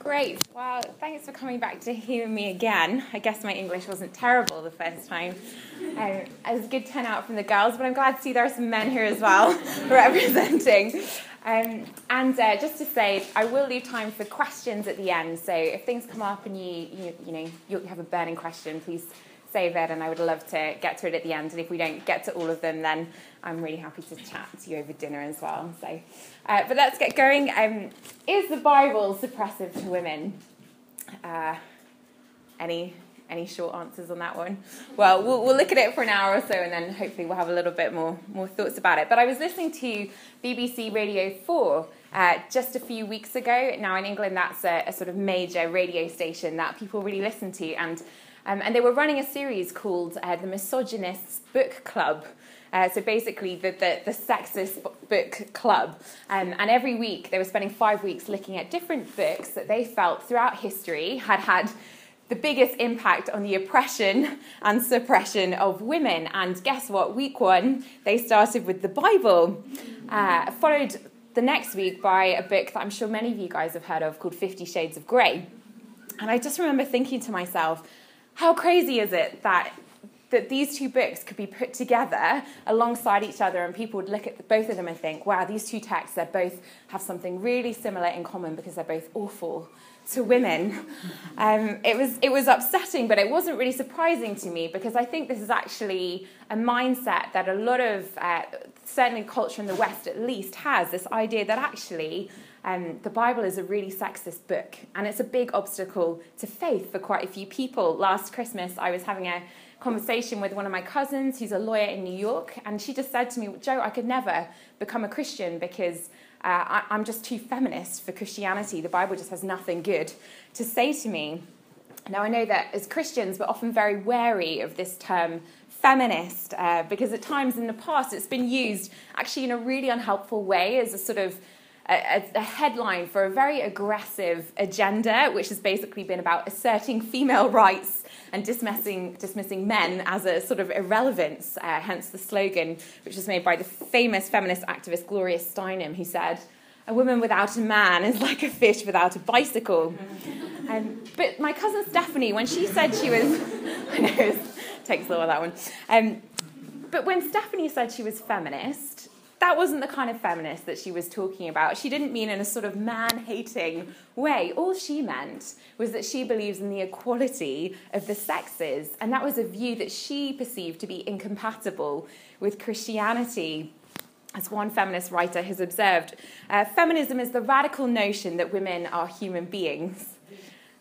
Great. Well, thanks for coming back to hear me again. I guess my English wasn't terrible the first time. Um, it was a good turnout from the girls, but I'm glad to see there are some men here as well representing. Um, and uh, just to say, I will leave time for questions at the end. So if things come up and you, you, you know, you have a burning question, please save it, and I would love to get to it at the end. And if we don't get to all of them, then I'm really happy to chat to you over dinner as well. So, uh, but let's get going. Um, is the Bible suppressive to women? Uh, any any short answers on that one? Well, well, we'll look at it for an hour or so, and then hopefully we'll have a little bit more more thoughts about it. But I was listening to BBC Radio Four. Uh, just a few weeks ago. Now, in England, that's a, a, sort of major radio station that people really listen to. And um, and they were running a series called uh, The Misogynists Book Club. Uh, so basically, the, the, the sexist book club. Um, and every week, they were spending five weeks looking at different books that they felt throughout history had had the biggest impact on the oppression and suppression of women. And guess what? Week one, they started with the Bible, uh, followed the next week by a book that I'm sure many of you guys have heard of called Fifty Shades of Grey. And I just remember thinking to myself, how crazy is it that that these two books could be put together alongside each other and people would look at both of them and think, wow, these two texts, they both have something really similar in common because they're both awful to women. Um, it, was, it was upsetting, but it wasn't really surprising to me because I think this is actually a mindset that a lot of, uh, certainly culture in the West at least, has this idea that actually um, the Bible is a really sexist book, and it's a big obstacle to faith for quite a few people. Last Christmas, I was having a conversation with one of my cousins who's a lawyer in New York, and she just said to me, Joe, I could never become a Christian because uh, I, am just too feminist for Christianity. The Bible just has nothing good to say to me. Now, I know that as Christians, we're often very wary of this term feminist uh, because at times in the past it's been used actually in a really unhelpful way as a sort of a, a, headline for a very aggressive agenda, which has basically been about asserting female rights and dismissing, dismissing men as a sort of irrelevance, uh, hence the slogan, which was made by the famous feminist activist Gloria Steinem, who said, A woman without a man is like a fish without a bicycle. Um, but my cousin Stephanie, when she said she was, I know, it takes a little that one. Um, but when Stephanie said she was feminist, that wasn't the kind of feminist that she was talking about. She didn't mean in a sort of man hating way. All she meant was that she believes in the equality of the sexes, and that was a view that she perceived to be incompatible with Christianity. As one feminist writer has observed, uh, feminism is the radical notion that women are human beings.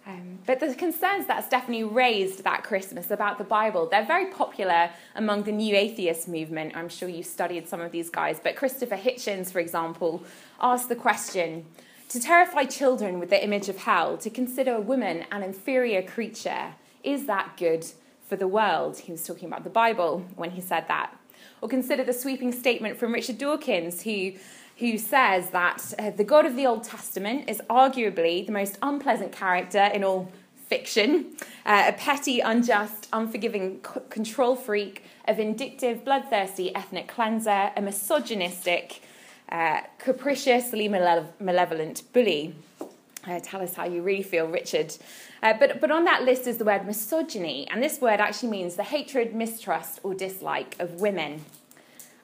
Um, but the concerns that Stephanie raised that Christmas about the Bible, they're very popular among the new atheist movement. I'm sure you've studied some of these guys. But Christopher Hitchens, for example, asked the question to terrify children with the image of hell, to consider a woman an inferior creature, is that good for the world? He was talking about the Bible when he said that. Or consider the sweeping statement from Richard Dawkins, who who says that uh, the God of the Old Testament is arguably the most unpleasant character in all fiction, uh, a petty, unjust, unforgiving c- control freak, a vindictive, bloodthirsty ethnic cleanser, a misogynistic, uh, capriciously malevolent bully. Uh, tell us how you really feel, Richard. Uh, but, but on that list is the word misogyny, and this word actually means the hatred, mistrust, or dislike of women.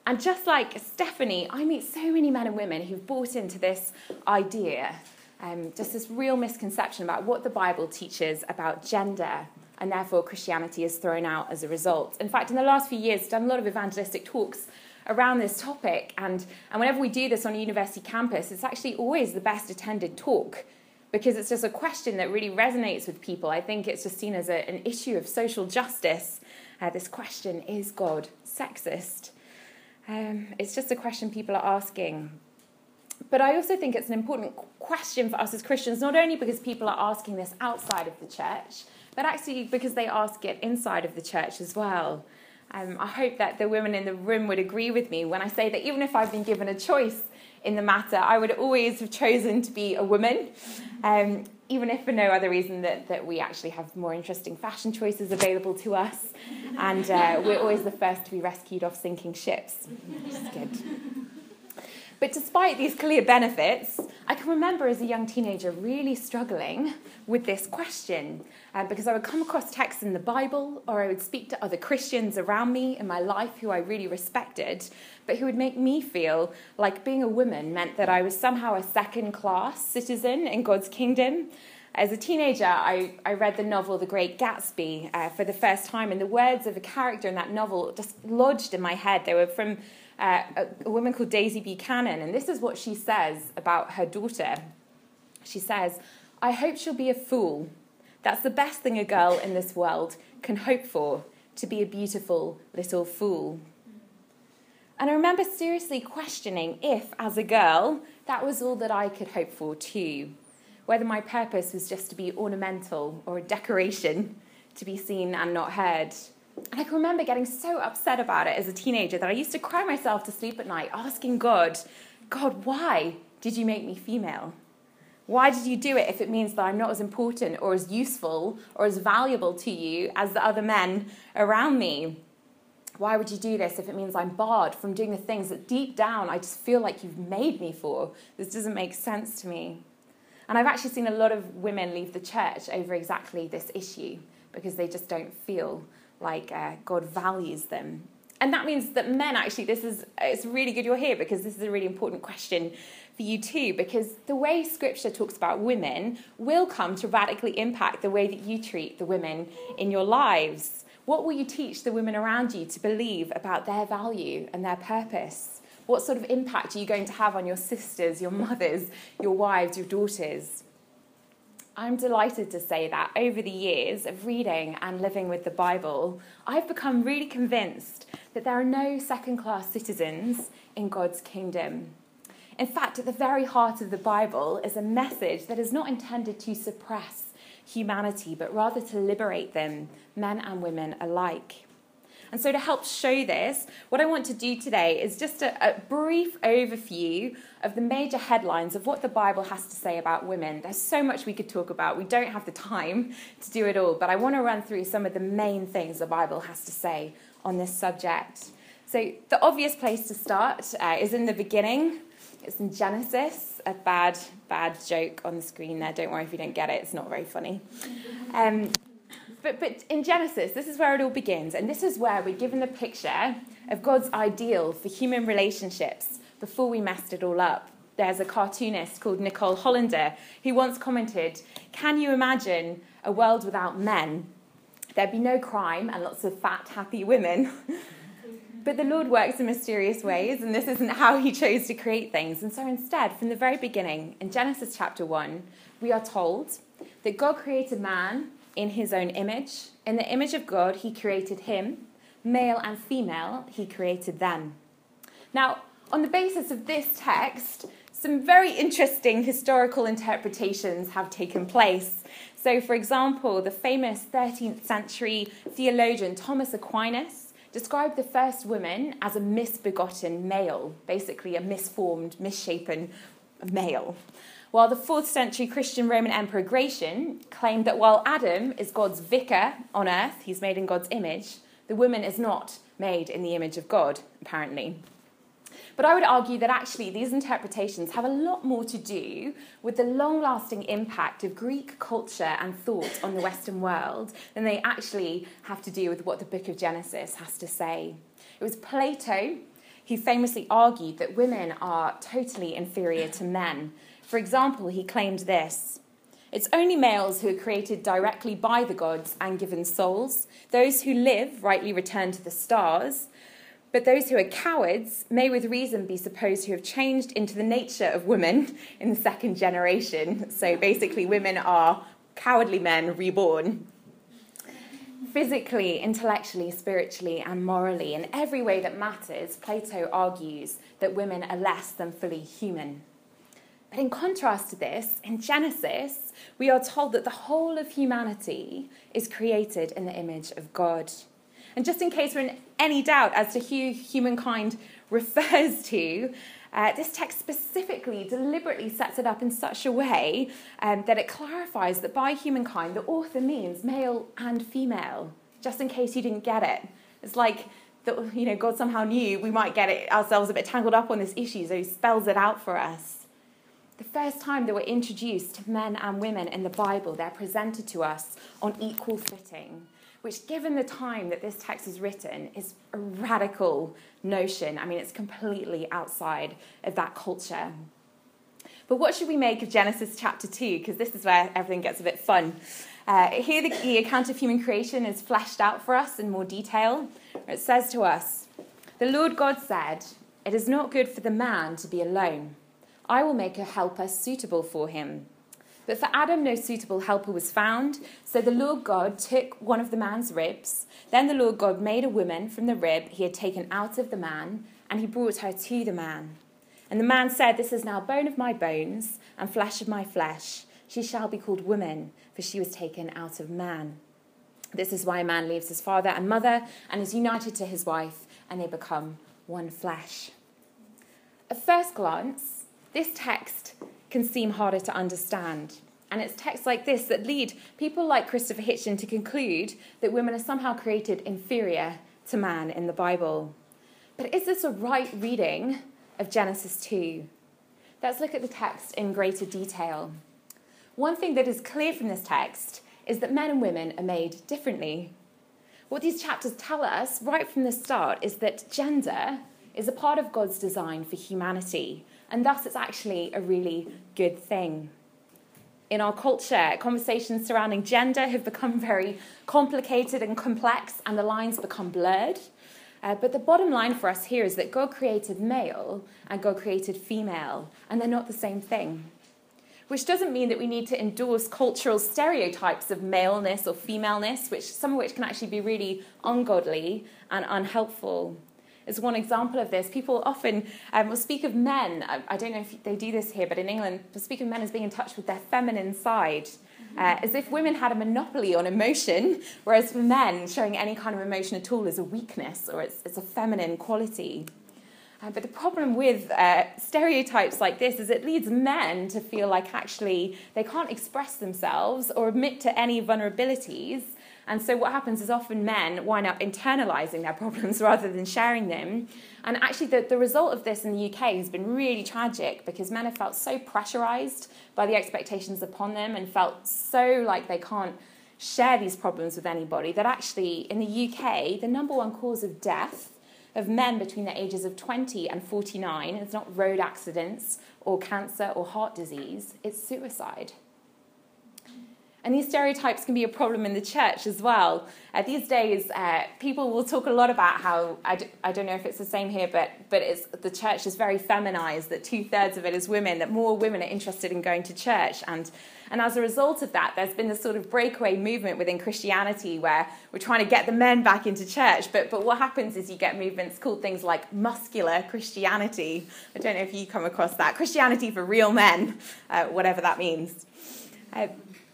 And just like Stephanie, I meet so many men and women who've bought into this idea, um, just this real misconception about what the Bible teaches about gender, and therefore Christianity is thrown out as a result. In fact, in the last few years, I've done a lot of evangelistic talks around this topic, and, and whenever we do this on a university campus, it's actually always the best attended talk because it's just a question that really resonates with people. I think it's just seen as a, an issue of social justice. Uh, this question is God sexist? Um, it's just a question people are asking. But I also think it's an important question for us as Christians, not only because people are asking this outside of the church, but actually because they ask it inside of the church as well. Um, I hope that the women in the room would agree with me when I say that even if I've been given a choice in the matter, I would always have chosen to be a woman. Um, even if for no other reason that, that we actually have more interesting fashion choices available to us. And uh, we're always the first to be rescued off sinking ships, which good. But despite these clear benefits, I can remember as a young teenager really struggling with this question uh, because I would come across texts in the Bible or I would speak to other Christians around me in my life who I really respected, but who would make me feel like being a woman meant that I was somehow a second class citizen in God's kingdom. As a teenager, I, I read the novel The Great Gatsby uh, for the first time, and the words of a character in that novel just lodged in my head. They were from uh, a, a woman called Daisy Buchanan, and this is what she says about her daughter. She says, I hope she'll be a fool. That's the best thing a girl in this world can hope for, to be a beautiful little fool. And I remember seriously questioning if, as a girl, that was all that I could hope for too. Whether my purpose was just to be ornamental or a decoration, to be seen and not heard. And I can remember getting so upset about it as a teenager that I used to cry myself to sleep at night, asking God, God, why did you make me female? Why did you do it if it means that I'm not as important or as useful or as valuable to you as the other men around me? Why would you do this if it means I'm barred from doing the things that deep down I just feel like you've made me for? This doesn't make sense to me. And I've actually seen a lot of women leave the church over exactly this issue because they just don't feel like uh, God values them. And that means that men actually, this is, it's really good you're here because this is a really important question for you too, because the way scripture talks about women will come to radically impact the way that you treat the women in your lives. What will you teach the women around you to believe about their value and their purpose? What sort of impact are you going to have on your sisters, your mothers, your wives, your daughters? I'm delighted to say that over the years of reading and living with the Bible, I've become really convinced that there are no second class citizens in God's kingdom. In fact, at the very heart of the Bible is a message that is not intended to suppress humanity, but rather to liberate them, men and women alike. And so, to help show this, what I want to do today is just a, a, brief overview of the major headlines of what the Bible has to say about women. There's so much we could talk about. We don't have the time to do it all, but I want to run through some of the main things the Bible has to say on this subject. So, the obvious place to start uh, is in the beginning. It's in Genesis, a bad, bad joke on the screen there. Don't worry if you don't get it, it's not very funny. Um, but, but in Genesis, this is where it all begins, and this is where we're given the picture of God's ideal for human relationships before we messed it all up. There's a cartoonist called Nicole Hollander who once commented Can you imagine a world without men? There'd be no crime and lots of fat, happy women. But the Lord works in mysterious ways, and this isn't how He chose to create things. And so instead, from the very beginning, in Genesis chapter 1, we are told that God created man in His own image. In the image of God, He created him. Male and female, He created them. Now, on the basis of this text, some very interesting historical interpretations have taken place. So, for example, the famous 13th century theologian Thomas Aquinas described the first woman as a misbegotten male, basically a misformed, misshapen male. While the 4th century Christian Roman Emperor Gratian claimed that while Adam is God's vicar on earth, he's made in God's image, the woman is not made in the image of God, apparently. But I would argue that actually these interpretations have a lot more to do with the long lasting impact of Greek culture and thought on the Western world than they actually have to do with what the book of Genesis has to say. It was Plato who famously argued that women are totally inferior to men. For example, he claimed this. It's only males who are created directly by the gods and given souls. Those who live rightly return to the stars. But those who are cowards may with reason be supposed to have changed into the nature of women in the second generation. So basically, women are cowardly men reborn. Physically, intellectually, spiritually, and morally, in every way that matters, Plato argues that women are less than fully human. But in contrast to this, in Genesis, we are told that the whole of humanity is created in the image of God. And just in case we're in any doubt as to who humankind refers to, uh, this text specifically deliberately sets it up in such a way um, that it clarifies that by humankind, the author means male and female, just in case you didn't get it. It's like that you know God somehow knew we might get it ourselves a bit tangled up on this issue, so he spells it out for us. The first time they we're introduced to men and women in the Bible, they're presented to us on equal footing, which, given the time that this text is written, is a radical notion. I mean, it's completely outside of that culture. But what should we make of Genesis chapter 2? Because this is where everything gets a bit fun. Uh, here, the, the account of human creation is fleshed out for us in more detail. It says to us, The Lord God said, It is not good for the man to be alone. I will make a helper suitable for him. But for Adam, no suitable helper was found. So the Lord God took one of the man's ribs. Then the Lord God made a woman from the rib he had taken out of the man, and he brought her to the man. And the man said, This is now bone of my bones and flesh of my flesh. She shall be called woman, for she was taken out of man. This is why a man leaves his father and mother and is united to his wife, and they become one flesh. At first glance, this text can seem harder to understand. And it's texts like this that lead people like Christopher Hitchens to conclude that women are somehow created inferior to man in the Bible. But is this a right reading of Genesis 2? Let's look at the text in greater detail. One thing that is clear from this text is that men and women are made differently. What these chapters tell us right from the start is that gender is a part of God's design for humanity, and thus it's actually a really good thing. In our culture, conversations surrounding gender have become very complicated and complex, and the lines become blurred. Uh, but the bottom line for us here is that God created male and God created female, and they're not the same thing which doesn't mean that we need to endorse cultural stereotypes of maleness or femaleness, which some of which can actually be really ungodly and unhelpful. As one example of this, people often um, will speak of men. I, I, don't know if they do this here, but in England, will speak of men as being in touch with their feminine side, uh, as if women had a monopoly on emotion, whereas for men, showing any kind of emotion at all is a weakness or it's, it's a feminine quality. Uh, but the problem with uh, stereotypes like this is it leads men to feel like actually they can't express themselves or admit to any vulnerabilities. And so what happens is often men wind up internalizing their problems rather than sharing them. And actually, the, the result of this in the UK has been really tragic because men have felt so pressurized by the expectations upon them and felt so like they can't share these problems with anybody that actually, in the UK, the number one cause of death of men between the ages of 20 and 49. It's not road accidents or cancer or heart disease, it's suicide. And these stereotypes can be a problem in the church as well. Uh, these days, uh, people will talk a lot about how, I d- I don't know if it's the same here, but, but it's, the church is very feminized, that two thirds of it is women, that more women are interested in going to church. And, and as a result of that, there's been this sort of breakaway movement within Christianity where we're trying to get the men back into church. But, but what happens is you get movements called things like muscular Christianity. I don't know if you come across that. Christianity for real men, uh, whatever that means. Uh,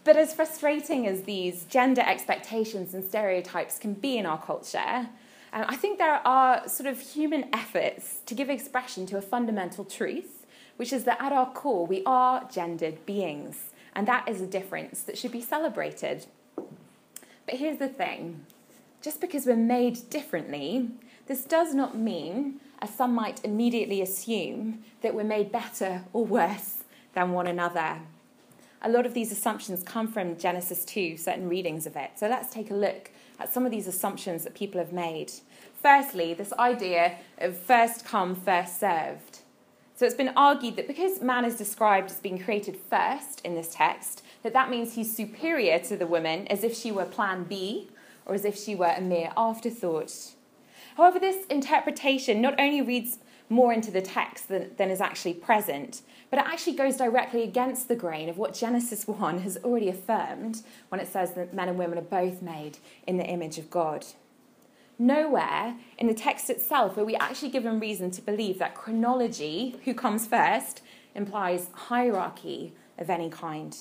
but as frustrating as these gender expectations and stereotypes can be in our culture, um, I think there are sort of human efforts to give expression to a fundamental truth, which is that at our core, we are gendered beings. And that is a difference that should be celebrated. But here's the thing just because we're made differently, this does not mean, as some might immediately assume, that we're made better or worse than one another a lot of these assumptions come from Genesis 2, certain readings of it. So let's take a look at some of these assumptions that people have made. Firstly, this idea of first come, first served. So it's been argued that because man is described as being created first in this text, that that means he's superior to the woman as if she were plan B or as if she were a mere afterthought. However, this interpretation not only reads more into the text than, than is actually present, but it actually goes directly against the grain of what Genesis 1 has already affirmed when it says that men and women are both made in the image of God. Nowhere in the text itself are we actually given reason to believe that chronology, who comes first, implies hierarchy of any kind.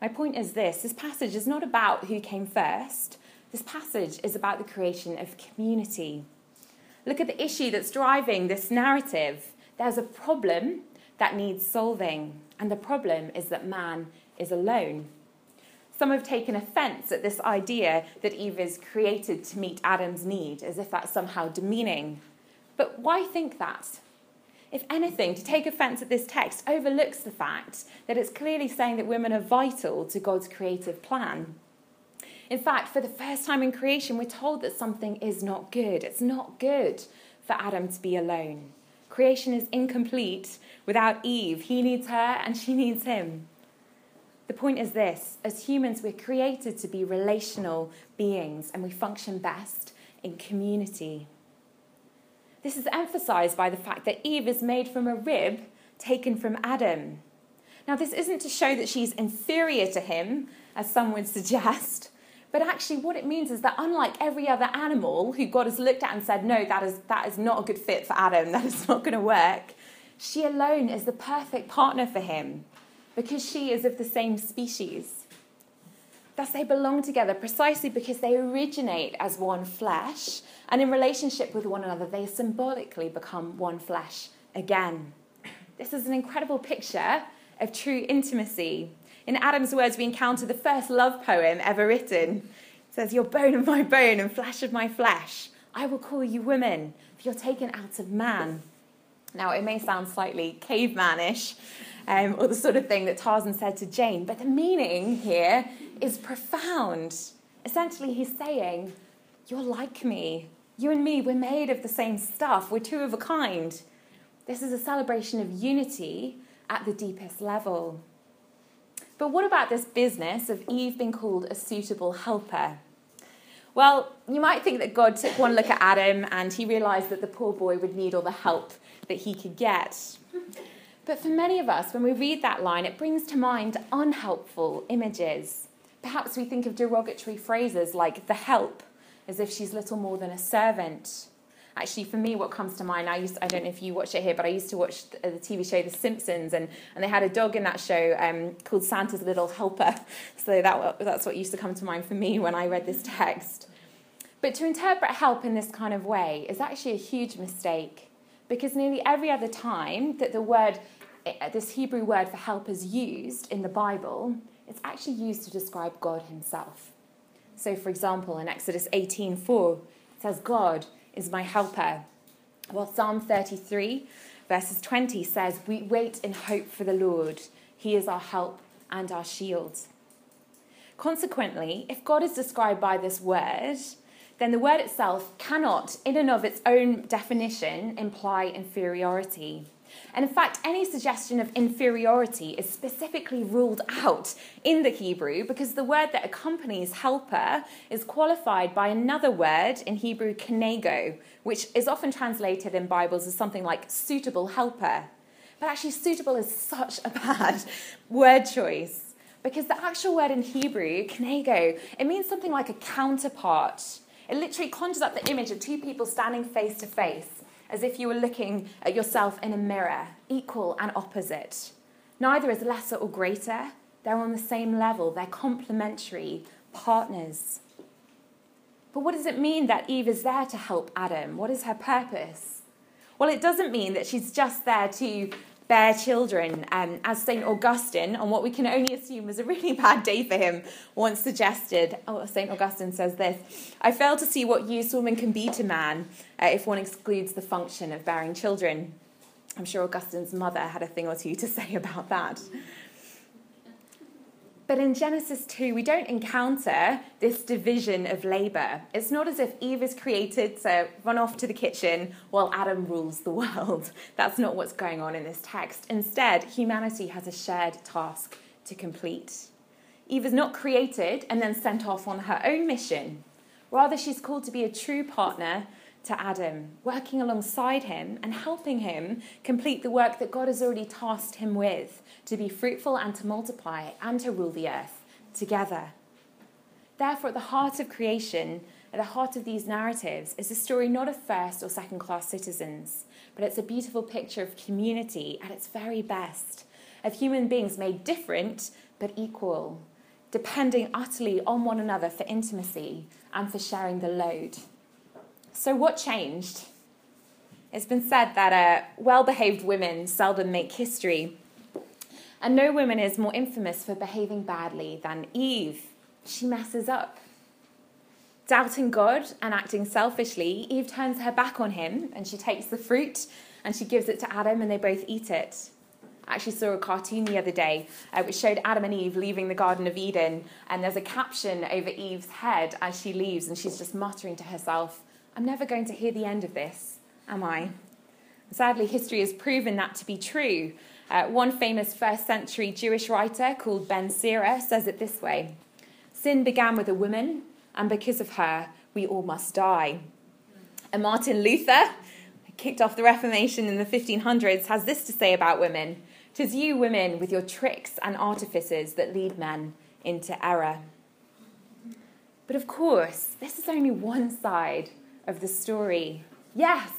My point is this this passage is not about who came first, this passage is about the creation of community. Look at the issue that's driving this narrative. There's a problem that needs solving. And the problem is that man is alone. Some have taken offense at this idea that Eve is created to meet Adam's need, as if that's somehow demeaning. But why think that? If anything, to take offense at this text overlooks the fact that it's clearly saying that women are vital to God's creative plan. In fact, for the first time in creation, we're told that something is not good. It's not good for Adam to be alone. Creation is incomplete without Eve. He needs her and she needs him. The point is this as humans, we're created to be relational beings and we function best in community. This is emphasized by the fact that Eve is made from a rib taken from Adam. Now, this isn't to show that she's inferior to him, as some would suggest, but actually, what it means is that unlike every other animal who God has looked at and said, no, that is, that is not a good fit for Adam, that is not going to work, she alone is the perfect partner for him because she is of the same species. Thus, they belong together precisely because they originate as one flesh, and in relationship with one another, they symbolically become one flesh again. This is an incredible picture of true intimacy. In Adam's words, we encounter the first love poem ever written. It says, You're bone of my bone and flesh of my flesh. I will call you woman, for you're taken out of man. Now, it may sound slightly cavemanish, um, or the sort of thing that Tarzan said to Jane, but the meaning here is profound. Essentially, he's saying, You're like me. You and me, we're made of the same stuff. We're two of a kind. This is a celebration of unity at the deepest level. But what about this business of Eve being called a suitable helper? Well, you might think that God took one look at Adam and he realized that the poor boy would need all the help that he could get. But for many of us, when we read that line, it brings to mind unhelpful images. Perhaps we think of derogatory phrases like the help, as if she's little more than a servant. Actually, for me, what comes to mind, I used I don't know if you watch it here, but I used to watch the, the TV show The Simpsons, and, and they had a dog in that show um, called Santa's Little Helper. So that, that's what used to come to mind for me when I read this text. But to interpret help in this kind of way is actually a huge mistake because nearly every other time that the word, eh, this Hebrew word for help is used in the Bible, it's actually used to describe God Himself. So, for example, in Exodus 18:4, it says, "God is my helper," while Psalm 33, verses 20 says, "We wait in hope for the Lord; He is our help and our shield." Consequently, if God is described by this word, then the word itself cannot, in and of its own definition, imply inferiority. And in fact, any suggestion of inferiority is specifically ruled out in the Hebrew because the word that accompanies helper is qualified by another word in Hebrew, kenegdo, which is often translated in Bibles as something like suitable helper. But actually, suitable is such a bad word choice because the actual word in Hebrew, kenegdo, it means something like a counterpart it literally conjures up the image of two people standing face to face, as if you were looking at yourself in a mirror, equal and opposite. Neither is lesser or greater, they're on the same level, they're complementary partners. But what does it mean that Eve is there to help Adam? What is her purpose? Well, it doesn't mean that she's just there to bear children, um, as St. Augustine, on what we can only assume was a really bad day for him, once suggested. Oh, St. Augustine says this I fail to see what use woman can be to man uh, if one excludes the function of bearing children. I'm sure Augustine's mother had a thing or two to say about that. But in Genesis 2, we don't encounter this division of labor. It's not as if Eve is created to run off to the kitchen while Adam rules the world. That's not what's going on in this text. Instead, humanity has a shared task to complete. Eve is not created and then sent off on her own mission. Rather, she's called to be a true partner to Adam, working alongside him and helping him complete the work that God has already tasked him with to be fruitful and to multiply and to rule the earth together. Therefore, at the heart of creation, at the heart of these narratives, is a story not of first or second class citizens, but it's a beautiful picture of community at its very best, of human beings made different but equal, depending utterly on one another for intimacy and for sharing the load. So, what changed? It's been said that uh, well behaved women seldom make history. And no woman is more infamous for behaving badly than Eve. She messes up. Doubting God and acting selfishly, Eve turns her back on him and she takes the fruit and she gives it to Adam and they both eat it. I actually saw a cartoon the other day uh, which showed Adam and Eve leaving the Garden of Eden, and there's a caption over Eve's head as she leaves, and she's just muttering to herself, I'm never going to hear the end of this, am I? Sadly, history has proven that to be true. Uh, one famous first century Jewish writer called Ben Sira says it this way Sin began with a woman, and because of her, we all must die. And Martin Luther, who kicked off the Reformation in the 1500s, has this to say about women Tis you, women, with your tricks and artifices that lead men into error. But of course, this is only one side of the story. Yes,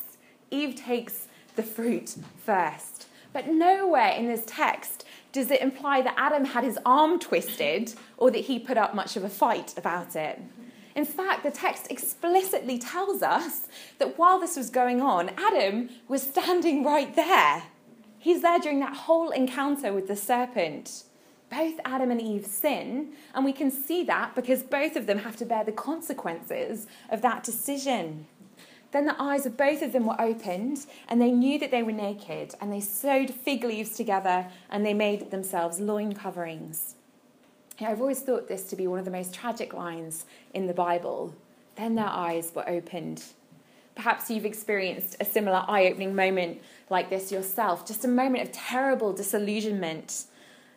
Eve takes the fruit first. But nowhere in this text does it imply that Adam had his arm twisted or that he put up much of a fight about it. In fact, the text explicitly tells us that while this was going on, Adam was standing right there. He's there during that whole encounter with the serpent. Both Adam and Eve sin, and we can see that because both of them have to bear the consequences of that decision. Then the eyes of both of them were opened, and they knew that they were naked, and they sewed fig leaves together, and they made themselves loin coverings. I've always thought this to be one of the most tragic lines in the Bible. Then their eyes were opened. Perhaps you've experienced a similar eye opening moment like this yourself, just a moment of terrible disillusionment.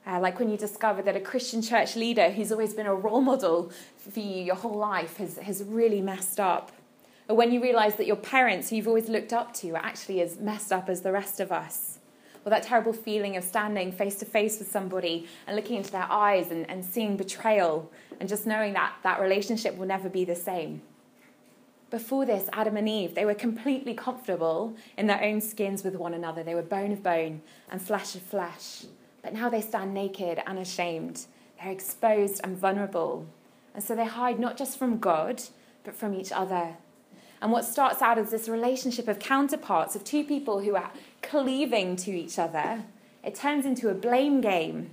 Uh, like when you discover that a Christian church leader who's always been a role model for you your whole life has, has really messed up. Or when you realize that your parents, who you've always looked up to, are actually as messed up as the rest of us. Or that terrible feeling of standing face to face with somebody and looking into their eyes and, and seeing betrayal and just knowing that that relationship will never be the same. Before this, Adam and Eve, they were completely comfortable in their own skins with one another. They were bone of bone and flesh of flesh. But now they stand naked and ashamed. They're exposed and vulnerable. And so they hide not just from God, but from each other. And what starts out as this relationship of counterparts, of two people who are cleaving to each other, it turns into a blame game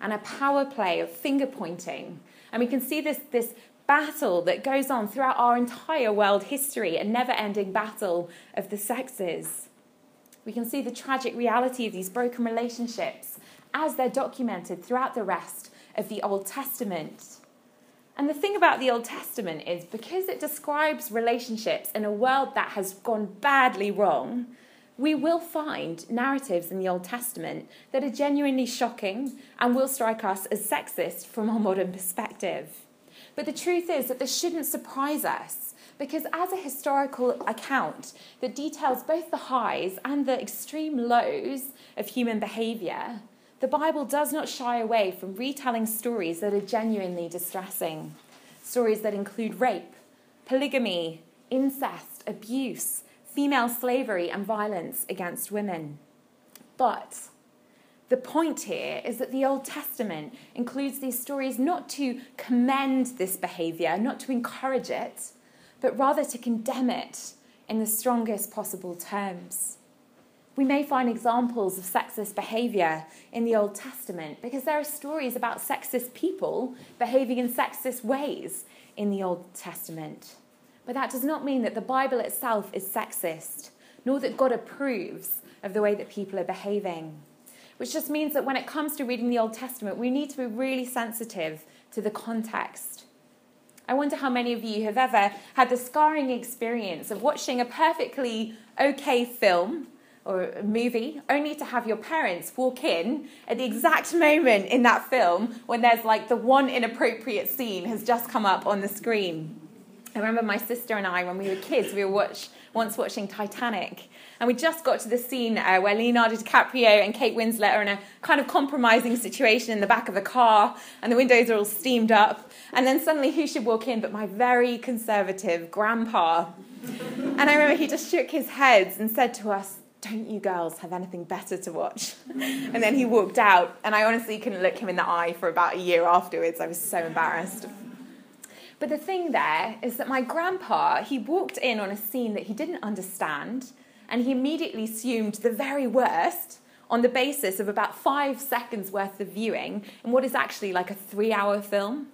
and a power play of finger pointing. And we can see this, this battle that goes on throughout our entire world history, a never ending battle of the sexes. We can see the tragic reality of these broken relationships as they're documented throughout the rest of the Old Testament. And the thing about the Old Testament is because it describes relationships in a world that has gone badly wrong, we will find narratives in the Old Testament that are genuinely shocking and will strike us as sexist from our modern perspective. But the truth is that this shouldn't surprise us because, as a historical account that details both the highs and the extreme lows of human behaviour, the Bible does not shy away from retelling stories that are genuinely distressing. Stories that include rape, polygamy, incest, abuse, female slavery, and violence against women. But the point here is that the Old Testament includes these stories not to commend this behavior, not to encourage it, but rather to condemn it in the strongest possible terms. We may find examples of sexist behavior in the Old Testament because there are stories about sexist people behaving in sexist ways in the Old Testament. But that does not mean that the Bible itself is sexist, nor that God approves of the way that people are behaving which just means that when it comes to reading the Old Testament, we need to be really sensitive to the context. I wonder how many of you have ever had the scarring experience of watching a perfectly okay film or a movie only to have your parents walk in at the exact moment in that film when there's like the one inappropriate scene has just come up on the screen. I remember my sister and I, when we were kids, we were watch, once watching Titanic, and we just got to the scene uh, where Leonardo DiCaprio and Kate Winslet are in a kind of compromising situation in the back of a car, and the windows are all steamed up. And then suddenly, who should walk in but my very conservative grandpa? And I remember he just shook his head and said to us, don't you girls have anything better to watch? and then he walked out, and I honestly couldn't look him in the eye for about a year afterwards. I was so embarrassed. But the thing there is that my grandpa, he walked in on a scene that he didn't understand, and he immediately assumed the very worst on the basis of about five seconds worth of viewing in what is actually like a three hour film.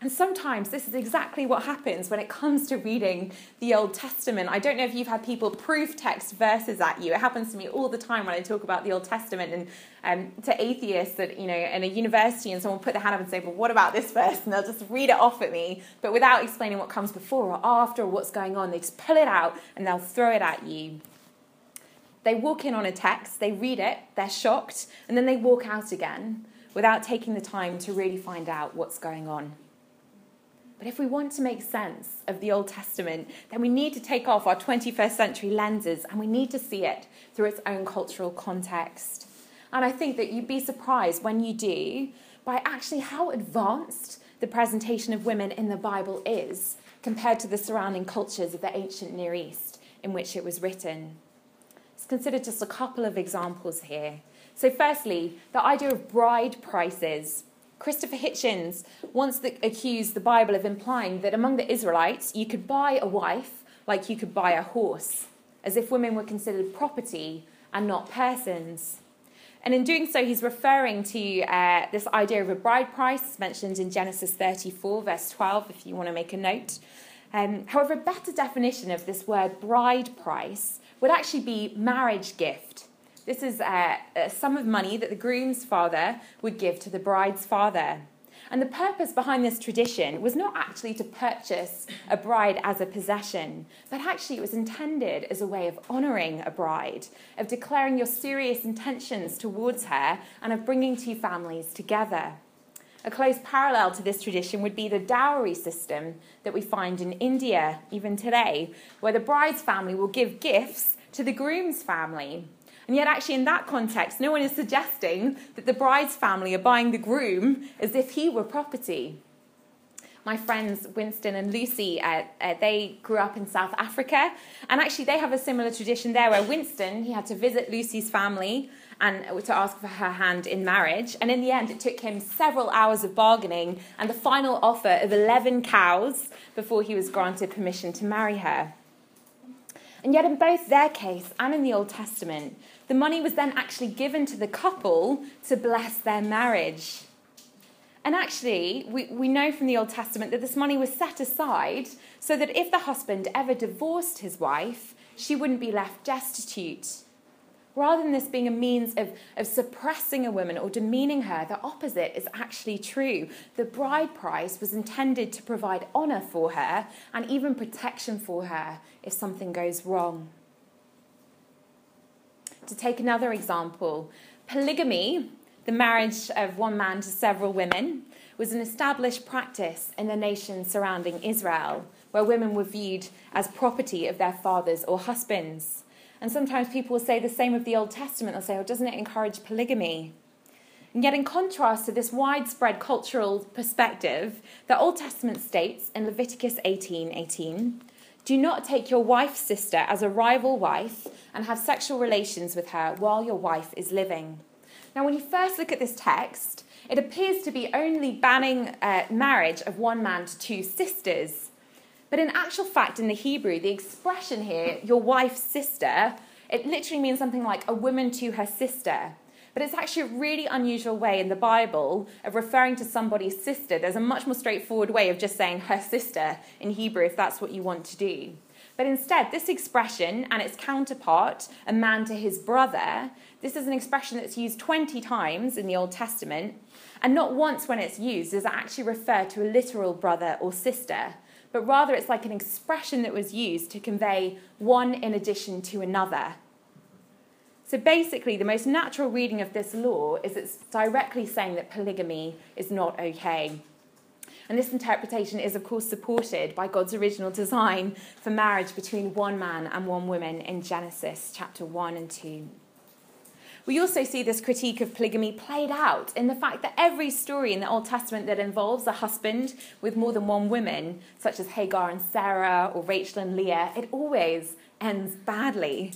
And sometimes this is exactly what happens when it comes to reading the Old Testament. I don't know if you've had people proof text verses at you. It happens to me all the time when I talk about the Old Testament and um, to atheists that, you know, in a university and someone put their hand up and say, well, what about this verse? And they'll just read it off at me, but without explaining what comes before or after or what's going on. They just pull it out and they'll throw it at you. They walk in on a text, they read it, they're shocked, and then they walk out again without taking the time to really find out what's going on. But if we want to make sense of the Old Testament, then we need to take off our 21st century lenses and we need to see it through its own cultural context. And I think that you'd be surprised when you do by actually how advanced the presentation of women in the Bible is compared to the surrounding cultures of the ancient Near East in which it was written. Let's consider just a couple of examples here. So, firstly, the idea of bride prices Christopher Hitchens once the, accused the Bible of implying that among the Israelites, you could buy a wife like you could buy a horse, as if women were considered property and not persons. And in doing so, he's referring to uh, this idea of a bride price mentioned in Genesis 34, verse 12, if you want to make a note. Um, however, a better definition of this word bride price would actually be marriage gift. This is a, a sum of money that the groom's father would give to the bride's father. And the purpose behind this tradition was not actually to purchase a bride as a possession, but actually it was intended as a way of honouring a bride, of declaring your serious intentions towards her, and of bringing two families together. A close parallel to this tradition would be the dowry system that we find in India even today, where the bride's family will give gifts to the groom's family. And yet, actually, in that context, no one is suggesting that the bride's family are buying the groom as if he were property. My friends Winston and Lucy, uh, uh, they grew up in South Africa, and actually, they have a similar tradition there where Winston he had to visit Lucy's family and to ask for her hand in marriage. And in the end, it took him several hours of bargaining and the final offer of 11 cows before he was granted permission to marry her. And yet, in both their case and in the Old Testament, the money was then actually given to the couple to bless their marriage. And actually, we, we know from the Old Testament that this money was set aside so that if the husband ever divorced his wife, she wouldn't be left destitute. Rather than this being a means of, of suppressing a woman or demeaning her, the opposite is actually true. The bride price was intended to provide honour for her and even protection for her if something goes wrong. To take another example, polygamy, the marriage of one man to several women, was an established practice in the nations surrounding Israel, where women were viewed as property of their fathers or husbands. And sometimes people will say the same of the Old Testament. They'll say, oh, doesn't it encourage polygamy? And yet, in contrast to this widespread cultural perspective, the Old Testament states in Leviticus 18 18, do not take your wife's sister as a rival wife and have sexual relations with her while your wife is living. Now, when you first look at this text, it appears to be only banning uh, marriage of one man to two sisters. But in actual fact, in the Hebrew, the expression here, your wife's sister, it literally means something like a woman to her sister. But it's actually a really unusual way in the Bible of referring to somebody's sister. There's a much more straightforward way of just saying her sister in Hebrew if that's what you want to do. But instead, this expression and its counterpart, a man to his brother, this is an expression that's used 20 times in the Old Testament, and not once when it's used does it actually refer to a literal brother or sister, but rather it's like an expression that was used to convey one in addition to another. So basically, the most natural reading of this law is it's directly saying that polygamy is not okay. And this interpretation is, of course, supported by God's original design for marriage between one man and one woman in Genesis chapter 1 and 2. We also see this critique of polygamy played out in the fact that every story in the Old Testament that involves a husband with more than one woman, such as Hagar and Sarah or Rachel and Leah, it always ends badly.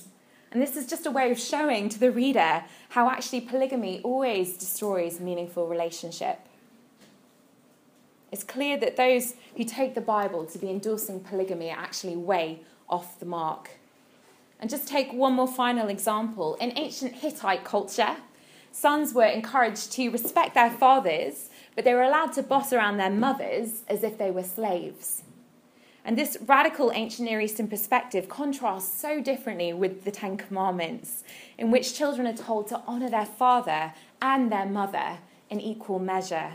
And this is just a way of showing to the reader how actually polygamy always destroys meaningful relationship. It's clear that those who take the Bible to be endorsing polygamy are actually way off the mark. And just take one more final example. In ancient Hittite culture, sons were encouraged to respect their fathers, but they were allowed to boss around their mothers as if they were slaves. And this radical ancient Near Eastern perspective contrasts so differently with the Ten Commandments, in which children are told to honour their father and their mother in equal measure.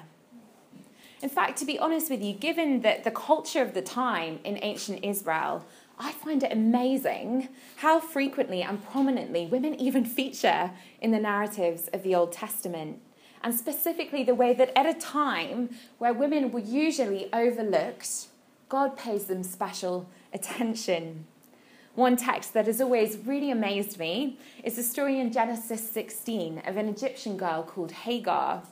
In fact, to be honest with you, given that the culture of the time in ancient Israel, I find it amazing how frequently and prominently women even feature in the narratives of the Old Testament. And specifically, the way that at a time where women were usually overlooked, God pays them special attention. One text that has always really amazed me is the story in Genesis 16 of an Egyptian girl called Hagar.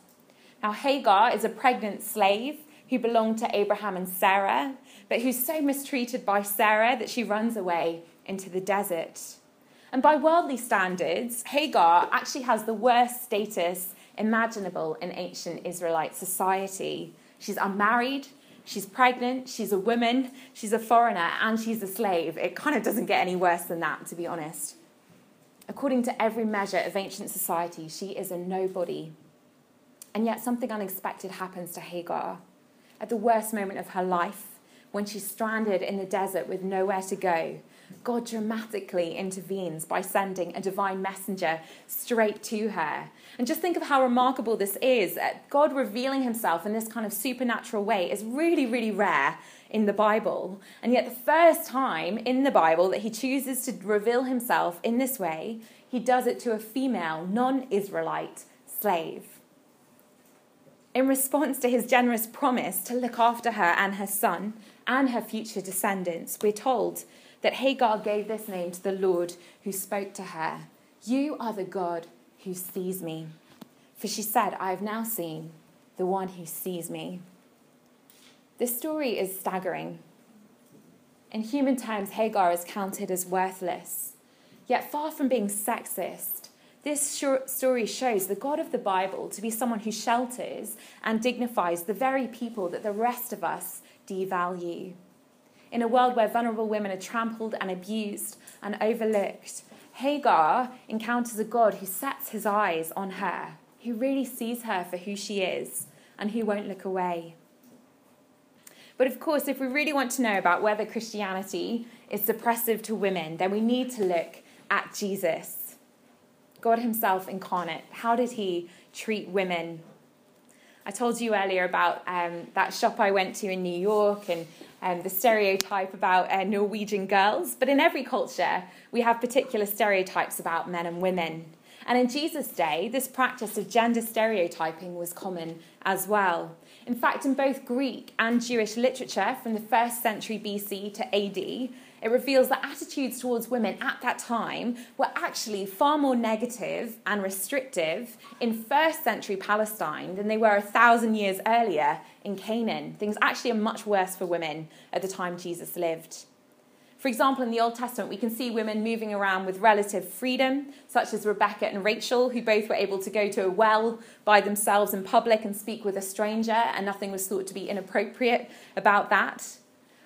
Now, Hagar is a pregnant slave who belonged to Abraham and Sarah, but who's so mistreated by Sarah that she runs away into the desert. And by worldly standards, Hagar actually has the worst status imaginable in ancient Israelite society. She's unmarried, she's pregnant, she's a woman, she's a foreigner, and she's a slave. It kind of doesn't get any worse than that, to be honest. According to every measure of ancient society, she is a nobody. And yet, something unexpected happens to Hagar. At the worst moment of her life, when she's stranded in the desert with nowhere to go, God dramatically intervenes by sending a divine messenger straight to her. And just think of how remarkable this is. Uh, God revealing himself in this kind of supernatural way is really, really rare in the Bible. And yet, the first time in the Bible that he chooses to reveal himself in this way, he does it to a female, non Israelite slave in response to his generous promise to look after her and her son and her future descendants, we're told that Hagar gave this name to the Lord who spoke to her You are the God who sees me. For she said, I have now seen the one who sees me. This story is staggering. In human terms, Hagar is counted as worthless. Yet, far from being sexist, this story shows the God of the Bible to be someone who shelters and dignifies the very people that the rest of us devalue. In a world where vulnerable women are trampled and abused and overlooked, Hagar encounters a God who sets his eyes on her, who really sees her for who she is, and who won't look away. But of course, if we really want to know about whether Christianity is suppressive to women, then we need to look at Jesus. God Himself incarnate. How did He treat women? I told you earlier about um, that shop I went to in New York and um, the stereotype about uh, Norwegian girls. But in every culture, we have particular stereotypes about men and women. And in Jesus' day, this practice of gender stereotyping was common as well. In fact, in both Greek and Jewish literature from the first century BC to AD, it reveals that attitudes towards women at that time were actually far more negative and restrictive in first century Palestine than they were a thousand years earlier in Canaan. Things actually are much worse for women at the time Jesus lived. For example, in the Old Testament, we can see women moving around with relative freedom, such as Rebecca and Rachel, who both were able to go to a well by themselves in public and speak with a stranger, and nothing was thought to be inappropriate about that.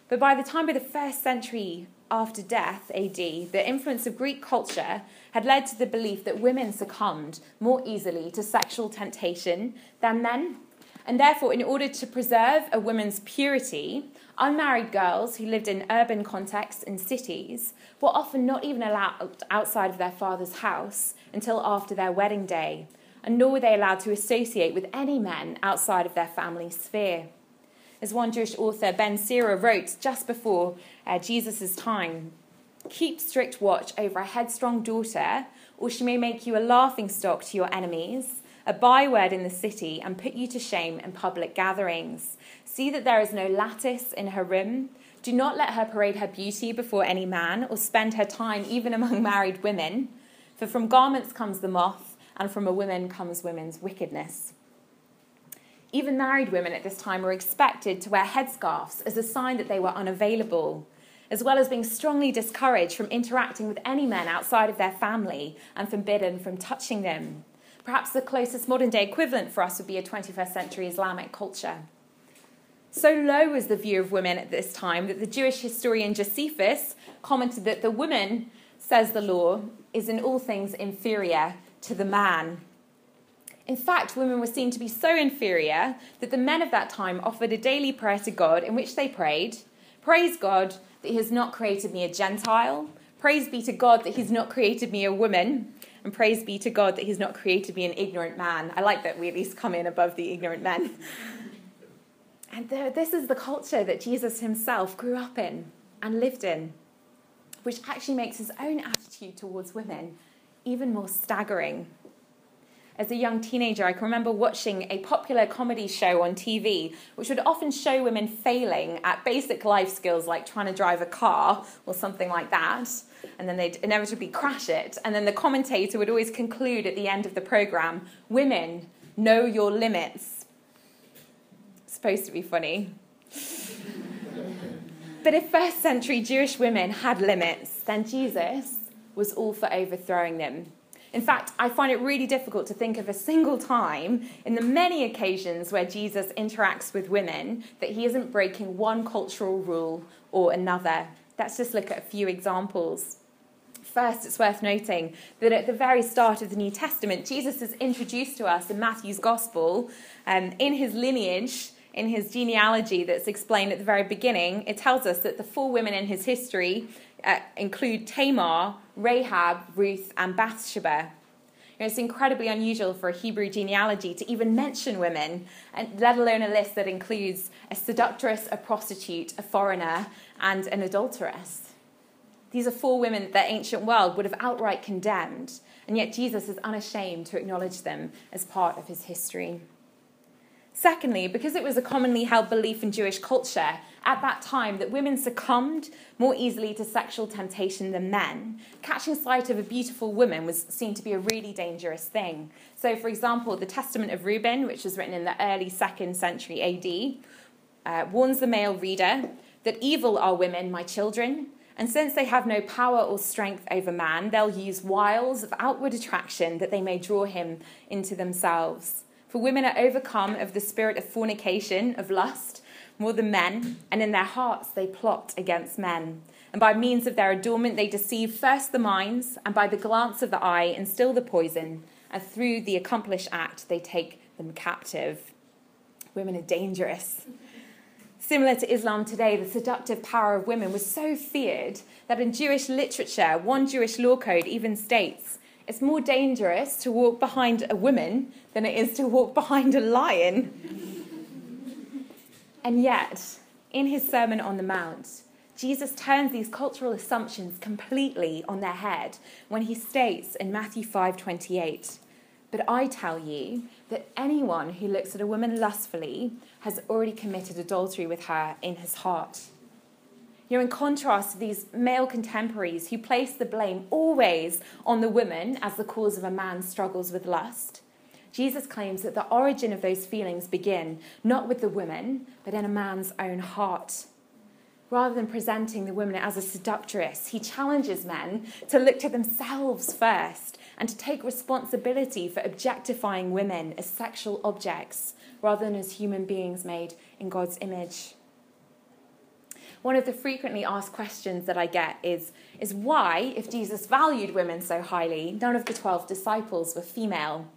But by the time of the first century after death, AD, the influence of Greek culture had led to the belief that women succumbed more easily to sexual temptation than men. And therefore, in order to preserve a woman's purity, unmarried girls who lived in urban contexts in cities were often not even allowed outside of their father's house until after their wedding day, and nor were they allowed to associate with any men outside of their family sphere. As one Jewish author, Ben Sira, wrote just before uh, Jesus' time Keep strict watch over a headstrong daughter, or she may make you a laughing stock to your enemies, a byword in the city, and put you to shame in public gatherings. See that there is no lattice in her room. Do not let her parade her beauty before any man, or spend her time even among married women. For from garments comes the moth, and from a woman comes women's wickedness. Even married women at this time were expected to wear headscarves as a sign that they were unavailable, as well as being strongly discouraged from interacting with any men outside of their family and forbidden from touching them. Perhaps the closest modern day equivalent for us would be a 21st century Islamic culture. So low was the view of women at this time that the Jewish historian Josephus commented that the woman says the law, is in all things inferior to the man. In fact, women were seen to be so inferior that the men of that time offered a daily prayer to God in which they prayed, Praise God that He has not created me a Gentile. Praise be to God that He's not created me a woman. And praise be to God that He's not created me an ignorant man. I like that we at least come in above the ignorant men. And this is the culture that Jesus himself grew up in and lived in, which actually makes his own attitude towards women even more staggering. As a young teenager, I can remember watching a popular comedy show on TV, which would often show women failing at basic life skills like trying to drive a car or something like that. And then they'd inevitably crash it. And then the commentator would always conclude at the end of the program Women, know your limits It's supposed to be funny. but if first century Jewish women had limits, then Jesus was all for overthrowing them. In fact, I find it really difficult to think of a single time in the many occasions where Jesus interacts with women that he isn't breaking one cultural rule or another. Let's just look at a few examples. First, it's worth noting that at the very start of the New Testament, Jesus is introduced to us in Matthew's Gospel um, in his lineage in his genealogy that's explained at the very beginning, it tells us that the four women in his history uh, include Tamar, Rahab, Ruth, and Bathsheba. You know, it's incredibly unusual for a Hebrew genealogy to even mention women, and let alone a list that includes a seductress, a prostitute, a foreigner, and an adulteress. These are four women that the ancient world would have outright condemned, and yet Jesus is unashamed to acknowledge them as part of his history. Secondly, because it was a commonly held belief in Jewish culture at that time that women succumbed more easily to sexual temptation than men, catching sight of a beautiful woman was seen to be a really dangerous thing. So, for example, the Testament of Reuben, which was written in the early second century AD, uh, warns the male reader that evil are women, my children, and since they have no power or strength over man, they'll use wiles of outward attraction that they may draw him into themselves. For women are overcome of the spirit of fornication, of lust, more than men, and in their hearts they plot against men. And by means of their adornment they deceive first the minds, and by the glance of the eye instill the poison, and through the accomplished act they take them captive. Women are dangerous. Similar to Islam today, the seductive power of women was so feared that in Jewish literature, one Jewish law code even states it's more dangerous to walk behind a woman than it is to walk behind a lion. And yet, in his Sermon on the Mount, Jesus turns these cultural assumptions completely on their head when he states in Matthew 5:28, "But I tell you that anyone who looks at a woman lustfully has already committed adultery with her in his heart." You know, in contrast to these male contemporaries who place the blame always on the woman as the cause of a man's struggles with lust, Jesus claims that the origin of those feelings begin not with the woman, but in a man's own heart. Rather than presenting the woman as a seductress, he challenges men to look to themselves first and to take responsibility for objectifying women as sexual objects rather than as human beings made in God's image one of the frequently asked questions that I get is, is why, if Jesus valued women so highly, none of the 12 disciples were female?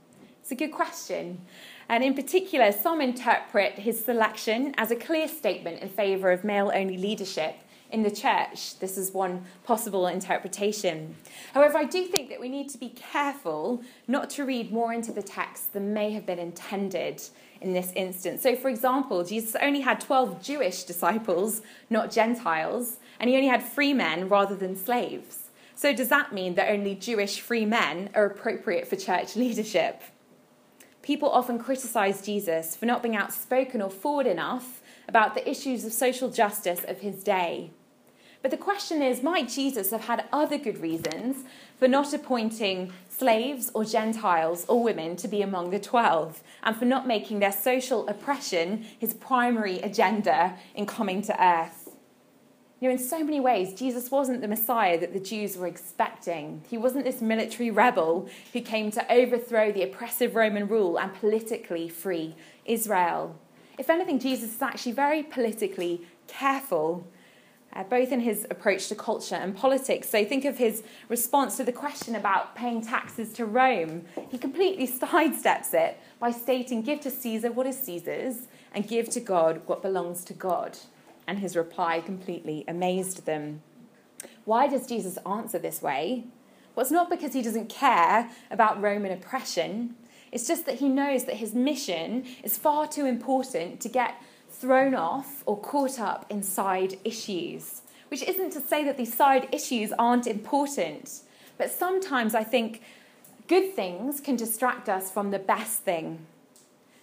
It's a good question. And in particular, some interpret his selection as a clear statement in favour of male only leadership in the church. This is one possible interpretation. However, I do think that we need to be careful not to read more into the text than may have been intended in this instance. So, for example, Jesus only had 12 Jewish disciples, not Gentiles, and he only had free men rather than slaves. So, does that mean that only Jewish free men are appropriate for church leadership? People often criticize Jesus for not being outspoken or forward enough about the issues of social justice of his day. But the question is might Jesus have had other good reasons for not appointing slaves or Gentiles or women to be among the twelve, and for not making their social oppression his primary agenda in coming to earth. You know, in so many ways, Jesus wasn't the Messiah that the Jews were expecting. He wasn't this military rebel who came to overthrow the oppressive Roman rule and politically free Israel. If anything, Jesus is actually very politically careful uh, both in his approach to culture and politics. So think of his response to the question about paying taxes to Rome. He completely sidesteps it by stating, Give to Caesar what is Caesar's, and give to God what belongs to God. And his reply completely amazed them. Why does Jesus answer this way? Well, it's not because he doesn't care about Roman oppression. It's just that he knows that his mission is far too important to get thrown off or caught up in side issues. Which isn't to say that these side issues aren't important, but sometimes I think good things can distract us from the best thing.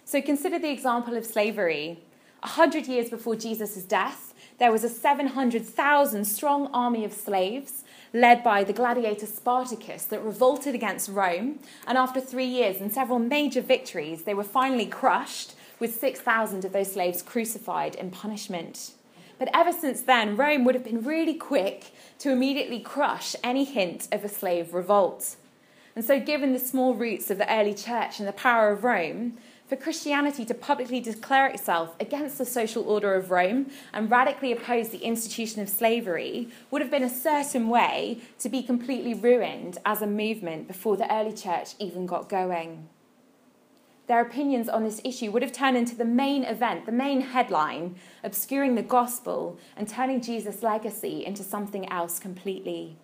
So consider the example of slavery. A hundred years before Jesus' death, there was a 700,000 strong army of slaves led by the gladiator Spartacus that revolted against Rome. And after three years and several major victories, they were finally crushed, with 6,000 of those slaves crucified in punishment. But ever since then, Rome would have been really quick to immediately crush any hint of a slave revolt. And so, given the small roots of the early church and the power of Rome, for Christianity to publicly declare itself against the social order of Rome and radically oppose the institution of slavery would have been a certain way to be completely ruined as a movement before the early church even got going. Their opinions on this issue would have turned into the main event, the main headline, obscuring the gospel and turning Jesus' legacy into something else completely.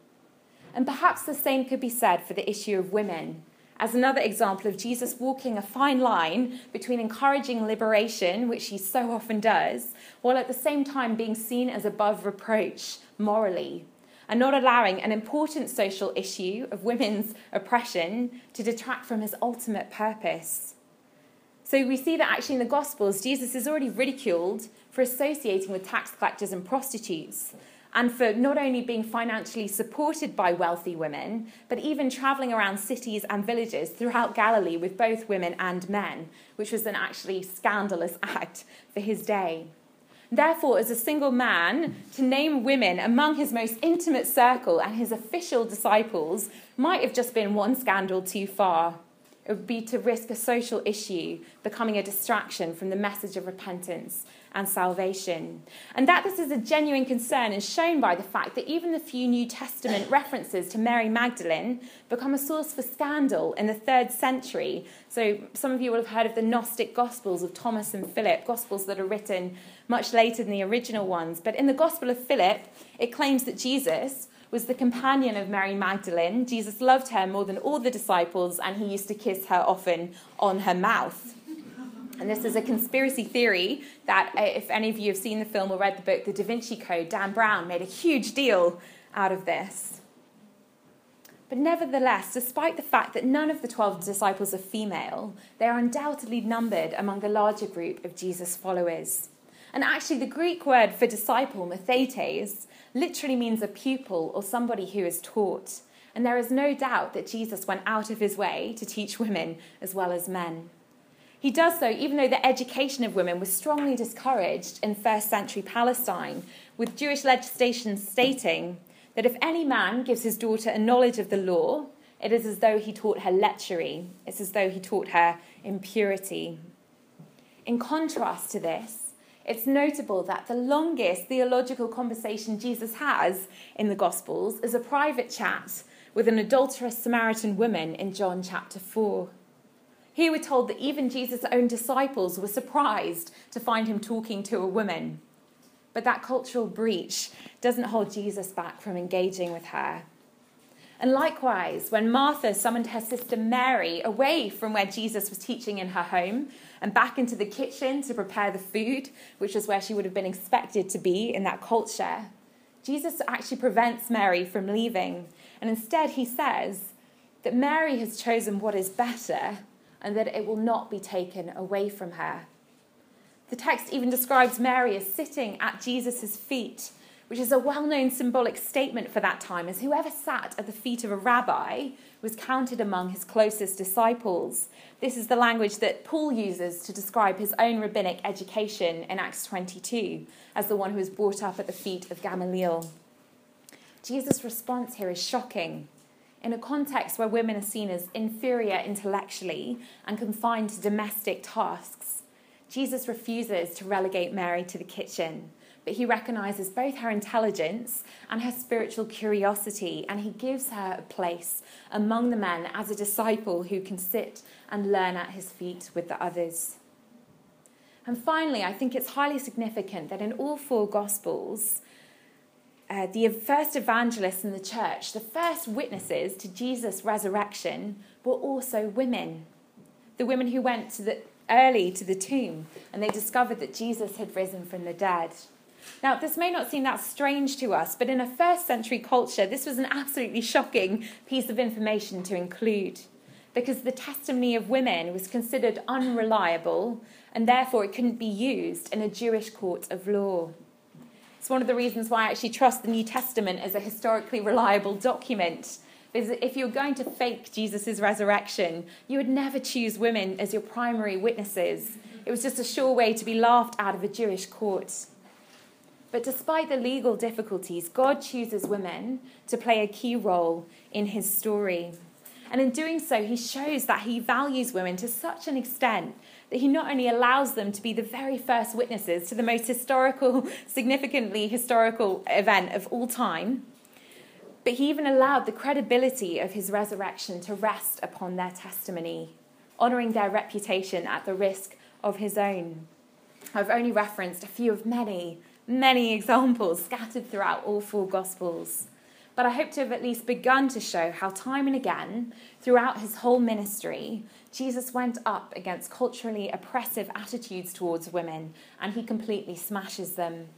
And perhaps the same could be said for the issue of women as another example of Jesus walking a fine line between encouraging liberation, which he so often does, while at the same time being seen as above reproach morally, and not allowing an important social issue of women's oppression to detract from his ultimate purpose. So we see that actually in the Gospels, Jesus is already ridiculed for associating with tax collectors and prostitutes and for not only being financially supported by wealthy women, but even traveling around cities and villages throughout Galilee with both women and men, which was an actually scandalous act for his day. Therefore, as a single man, to name women among his most intimate circle and his official disciples might have just been one scandal too far. It would be to risk a social issue becoming a distraction from the message of repentance and salvation. And that this is a genuine concern is shown by the fact that even the few New Testament references to Mary Magdalene become a source for scandal in the third century. So some of you will have heard of the Gnostic Gospels of Thomas and Philip, Gospels that are written much later than the original ones. But in the Gospel of Philip, it claims that Jesus was the companion of Mary Magdalene. Jesus loved her more than all the disciples, and he used to kiss her often on her mouth. And this is a conspiracy theory that, uh, if any of you have seen the film or read the book, The Da Vinci Code, Dan Brown made a huge deal out of this. But nevertheless, despite the fact that none of the 12 disciples are female, they are undoubtedly numbered among the larger group of Jesus' followers. And actually, the Greek word for disciple, mathetes, literally means a pupil or somebody who is taught. And there is no doubt that Jesus went out of his way to teach women as well as men. He does so even though the education of women was strongly discouraged in first century Palestine, with Jewish legislation stating that if any man gives his daughter a knowledge of the law, it is as though he taught her lechery, it's as though he taught her impurity. In contrast to this, it's notable that the longest theological conversation Jesus has in the Gospels is a private chat with an adulterous Samaritan woman in John chapter 4. Here we're told that even Jesus' own disciples were surprised to find him talking to a woman. But that cultural breach doesn't hold Jesus back from engaging with her. And likewise, when Martha summoned her sister Mary away from where Jesus was teaching in her home and back into the kitchen to prepare the food, which was where she would have been expected to be in that culture, Jesus actually prevents Mary from leaving. And instead, he says that Mary has chosen what is better and that it will not be taken away from her. The text even describes Mary as sitting at Jesus' feet, which is a well known symbolic statement for that time, as whoever sat at the feet of a rabbi was counted among his closest disciples. This is the language that Paul uses to describe his own rabbinic education in Acts 22 as the one who was brought up at the feet of Gamaliel. Jesus' response here is shocking in a context where women are seen as inferior intellectually and confined to domestic tasks, Jesus refuses to relegate Mary to the kitchen, but he recognizes both her intelligence and her spiritual curiosity, and he gives her a place among the men as a disciple who can sit and learn at his feet with the others. And finally, I think it's highly significant that in all four Gospels, uh, the first evangelists in the church, the first witnesses to Jesus' resurrection, were also women. The women who went to the, early to the tomb and they discovered that Jesus had risen from the dead. Now, this may not seem that strange to us, but in a first century culture, this was an absolutely shocking piece of information to include because the testimony of women was considered unreliable and therefore it couldn't be used in a Jewish court of law. It's one of the reasons why I actually trust the New Testament as a historically reliable document. Because if you're going to fake Jesus' resurrection, you would never choose women as your primary witnesses. It was just a sure way to be laughed out of a Jewish court. But despite the legal difficulties, God chooses women to play a key role in his story. And in doing so, he shows that he values women to such an extent that he not only allows them to be the very first witnesses to the most historical, significantly historical event of all time, but he even allowed the credibility of his resurrection to rest upon their testimony, honouring their reputation at the risk of his own. I've only referenced a few of many, many examples scattered throughout all four Gospels but I hope to have at least begun to show how time and again, throughout his whole ministry, Jesus went up against culturally oppressive attitudes towards women and he completely smashes them.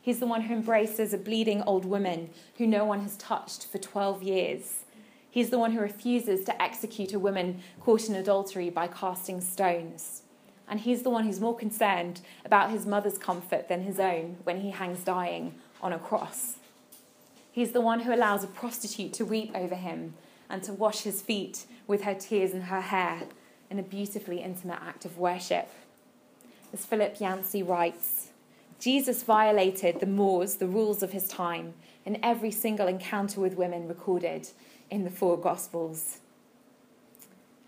He's the one who embraces a bleeding old woman who no one has touched for 12 years. He's the one who refuses to execute a woman caught in adultery by casting stones. And he's the one who's more concerned about his mother's comfort than his own when he hangs dying on a cross. He's the one who allows a prostitute to weep over him and to wash his feet with her tears and her hair in a beautifully intimate act of worship. As Philip Yancey writes, Jesus violated the mores, the rules of his time, in every single encounter with women recorded in the four Gospels.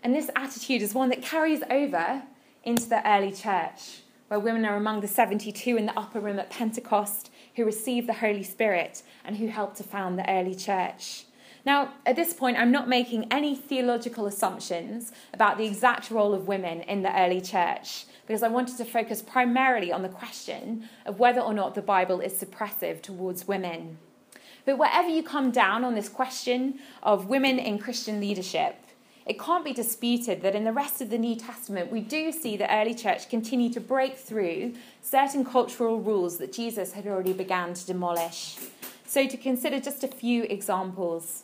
And this attitude is one that carries over into the early church, where women are among the 72 in the upper room at Pentecost who received the Holy Spirit and who helped to found the early church. Now, at this point, I'm not making any theological assumptions about the exact role of women in the early church because I wanted to focus primarily on the question of whether or not the Bible is suppressive towards women. But wherever you come down on this question of women in Christian leadership, it can't be disputed that in the rest of the New Testament, we do see the early church continue to break through certain cultural rules that Jesus had already begun to demolish. So, to consider just a few examples.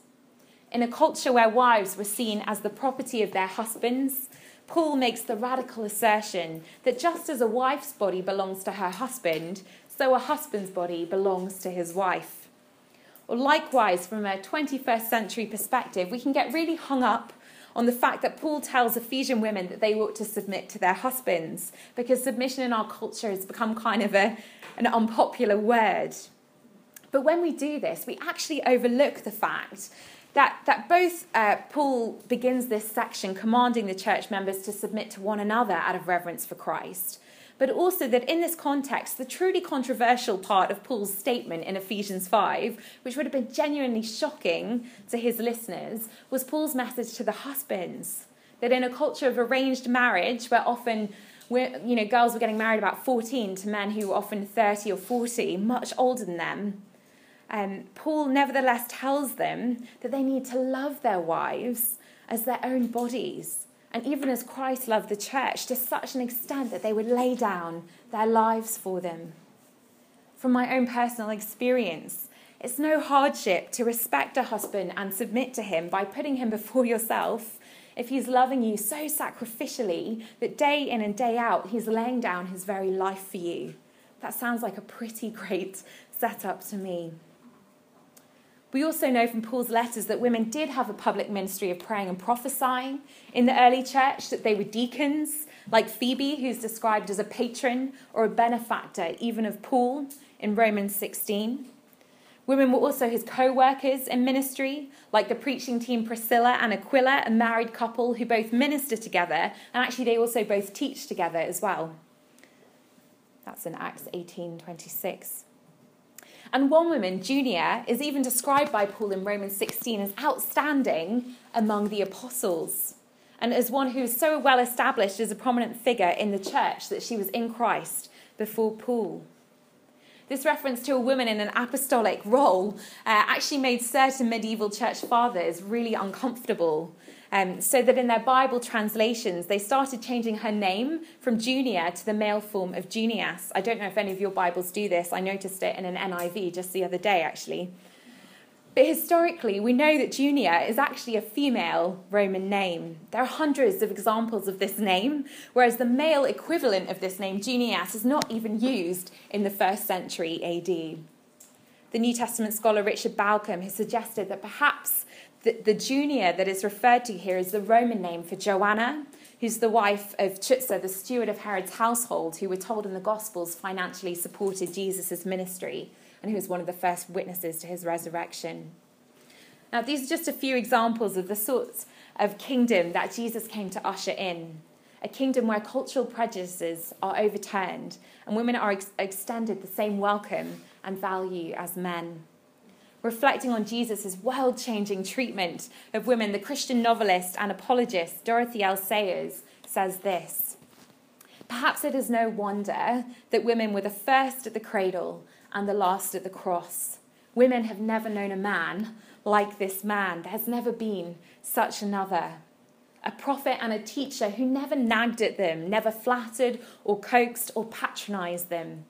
In a culture where wives were seen as the property of their husbands, Paul makes the radical assertion that just as a wife's body belongs to her husband, so a husband's body belongs to his wife. Or likewise, from a 21st century perspective, we can get really hung up on the fact that Paul tells Ephesian women that they ought to submit to their husbands, because submission in our culture has become kind of a, an unpopular word. But when we do this, we actually overlook the fact that, that both uh, Paul begins this section commanding the church members to submit to one another out of reverence for Christ, but also that in this context, the truly controversial part of Paul's statement in Ephesians 5, which would have been genuinely shocking to his listeners, was Paul's message to the husbands. That in a culture of arranged marriage, where often you know, girls were getting married about 14 to men who were often 30 or 40, much older than them, um, Paul nevertheless tells them that they need to love their wives as their own bodies and even as Christ loved the church to such an extent that they would lay down their lives for them. From my own personal experience, it's no hardship to respect a husband and submit to him by putting him before yourself if he's loving you so sacrificially that day in and day out he's laying down his very life for you. That sounds like a pretty great setup to me. We also know from Paul's letters that women did have a public ministry of praying and prophesying in the early church, that they were deacons, like Phoebe, who's described as a patron or a benefactor, even of Paul in Romans 16. Women were also his co workers in ministry, like the preaching team Priscilla and Aquila, a married couple who both minister together, and actually they also both teach together as well. That's in Acts 18:26. And one woman, Junia, is even described by Paul in Romans 16 as outstanding among the apostles and as one who is so well established as a prominent figure in the church that she was in Christ before Paul. This reference to a woman in an apostolic role uh, actually made certain medieval church fathers really uncomfortable um, so that in their Bible translations, they started changing her name from Junia to the male form of Junias. I don't know if any of your Bibles do this. I noticed it in an NIV just the other day, actually. But historically, we know that Junia is actually a female Roman name. There are hundreds of examples of this name, whereas the male equivalent of this name, Junias, is not even used in the first century AD. The New Testament scholar Richard Bauckham has suggested that perhaps the, the Junia that is referred to here is the Roman name for Joanna, who's the wife of Chuza, the steward of Herod's household, who we're told in the Gospels financially supported Jesus' ministry and who was one of the first witnesses to his resurrection. Now, these are just a few examples of the sorts of kingdom that Jesus came to usher in. A kingdom where cultural prejudices are overturned and women are ex- extended the same welcome and value as men reflecting on Jesus' world changing treatment of women, the Christian novelist and apologist Dorothy L. Sayers says this Perhaps it is no wonder that women were the first at the cradle and the last at the cross. Women have never known a man like this man. There has never been such another. A prophet and a teacher who never nagged at them, never flattered or coaxed or patronized them,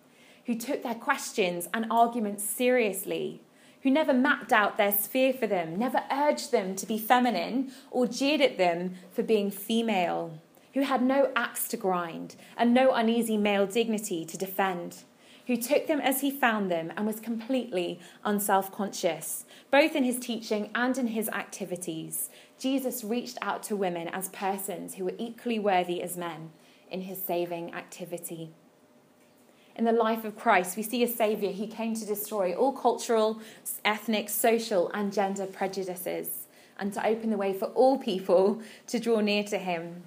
who took their questions and arguments seriously, who never mapped out their sphere for them, never urged them to be feminine or jeered at them for being female, who had no axe to grind and no uneasy male dignity to defend, who took them as he found them and was completely unself conscious, both in his teaching and in his activities. Jesus reached out to women as persons who were equally worthy as men in his saving activity in the life of Christ, we see a Saviour who came to destroy all cultural, ethnic, social, and gender prejudices and to open the way for all people to draw near to Him.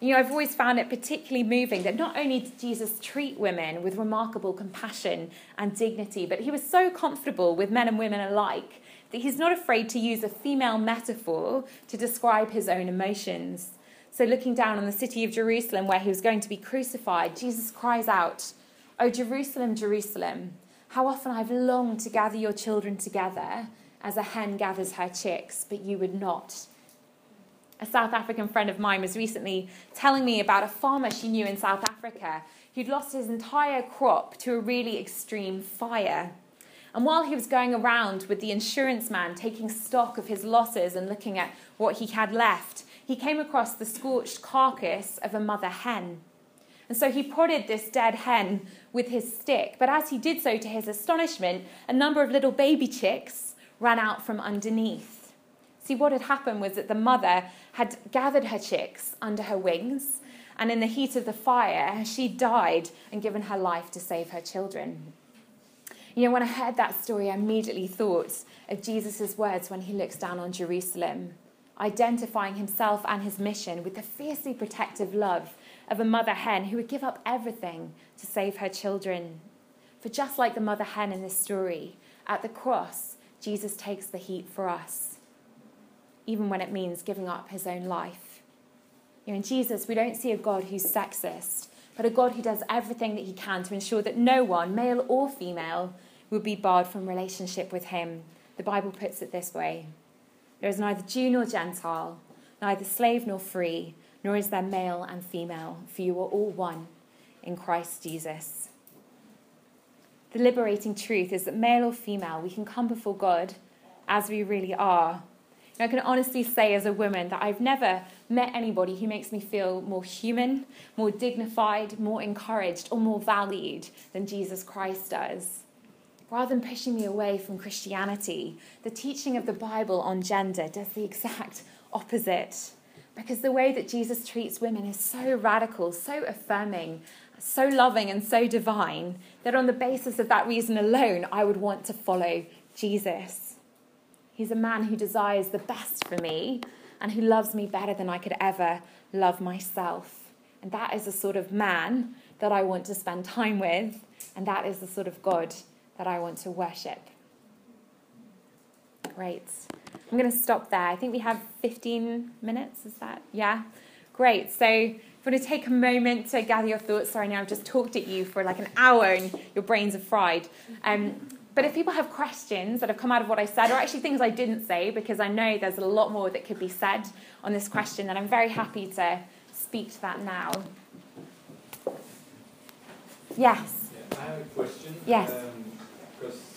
You know, I've always found it particularly moving that not only did Jesus treat women with remarkable compassion and dignity, but he was so comfortable with men and women alike that he's not afraid to use a female metaphor to describe his own emotions. So, looking down on the city of Jerusalem where he was going to be crucified, Jesus cries out, O Jerusalem, Jerusalem, how often I've longed to gather your children together as a hen gathers her chicks, but you would not. A South African friend of mine was recently telling me about a farmer she knew in South Africa who'd lost his entire crop to a really extreme fire. And while he was going around with the insurance man taking stock of his losses and looking at what he had left, he came across the scorched carcass of a mother hen. And so he prodded this dead hen with his stick. But as he did so, to his astonishment, a number of little baby chicks ran out from underneath. See, what had happened was that the mother had gathered her chicks under her wings, and in the heat of the fire, she died and given her life to save her children. You know, when I heard that story, I immediately thought of Jesus' words when he looks down on Jerusalem, identifying himself and his mission with the fiercely protective love of a mother hen who would give up everything to save her children. For just like the mother hen in this story, at the cross, Jesus takes the heat for us, even when it means giving up his own life. You know, in Jesus, we don't see a God who's sexist, but a God who does everything that he can to ensure that no one, male or female, will be barred from relationship with him. The Bible puts it this way There is neither Jew nor Gentile, neither slave nor free nor is there male and female, for you are all one in Christ Jesus. The liberating truth is that male or female, we can come before God as we really are. And I can honestly say, as a woman, that I've never met anybody who makes me feel more human, more dignified, more encouraged, or more valued than Jesus Christ does. Rather than pushing me away from Christianity, the teaching of the Bible on gender does the exact opposite. Because the way that Jesus treats women is so radical, so affirming, so loving, and so divine that on the basis of that reason alone, I would want to follow Jesus. He's a man who desires the best for me and who loves me better than I could ever love myself. And that is the sort of man that I want to spend time with, and that is the sort of God that I want to worship. Great. I'm going to stop there. I think we have 15 minutes. Is that? Yeah? Great. So, if you want to take a moment to gather your thoughts, sorry, now I've just talked at you for like an hour and your brains are fried. Um, but if people have questions that have come out of what I said, or actually things I didn't say, because I know there's a lot more that could be said on this question, then I'm very happy to speak to that now. Yes. Yeah, I have a question. Yes. Um, because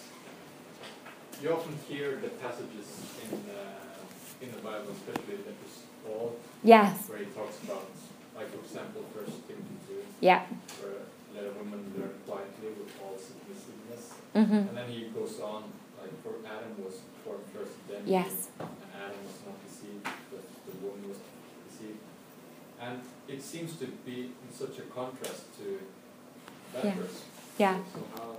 you often hear the passages in uh, in the Bible, especially that is Paul, Yes. where he talks about, like for example, First Timothy two, Yeah. where let a woman learn quietly with all submissiveness, hmm and then he goes on, like for Adam was formed first, then Yes. and Adam was not deceived, but the woman was deceived, and it seems to be in such a contrast to that Yeah. verse. Yeah. So how?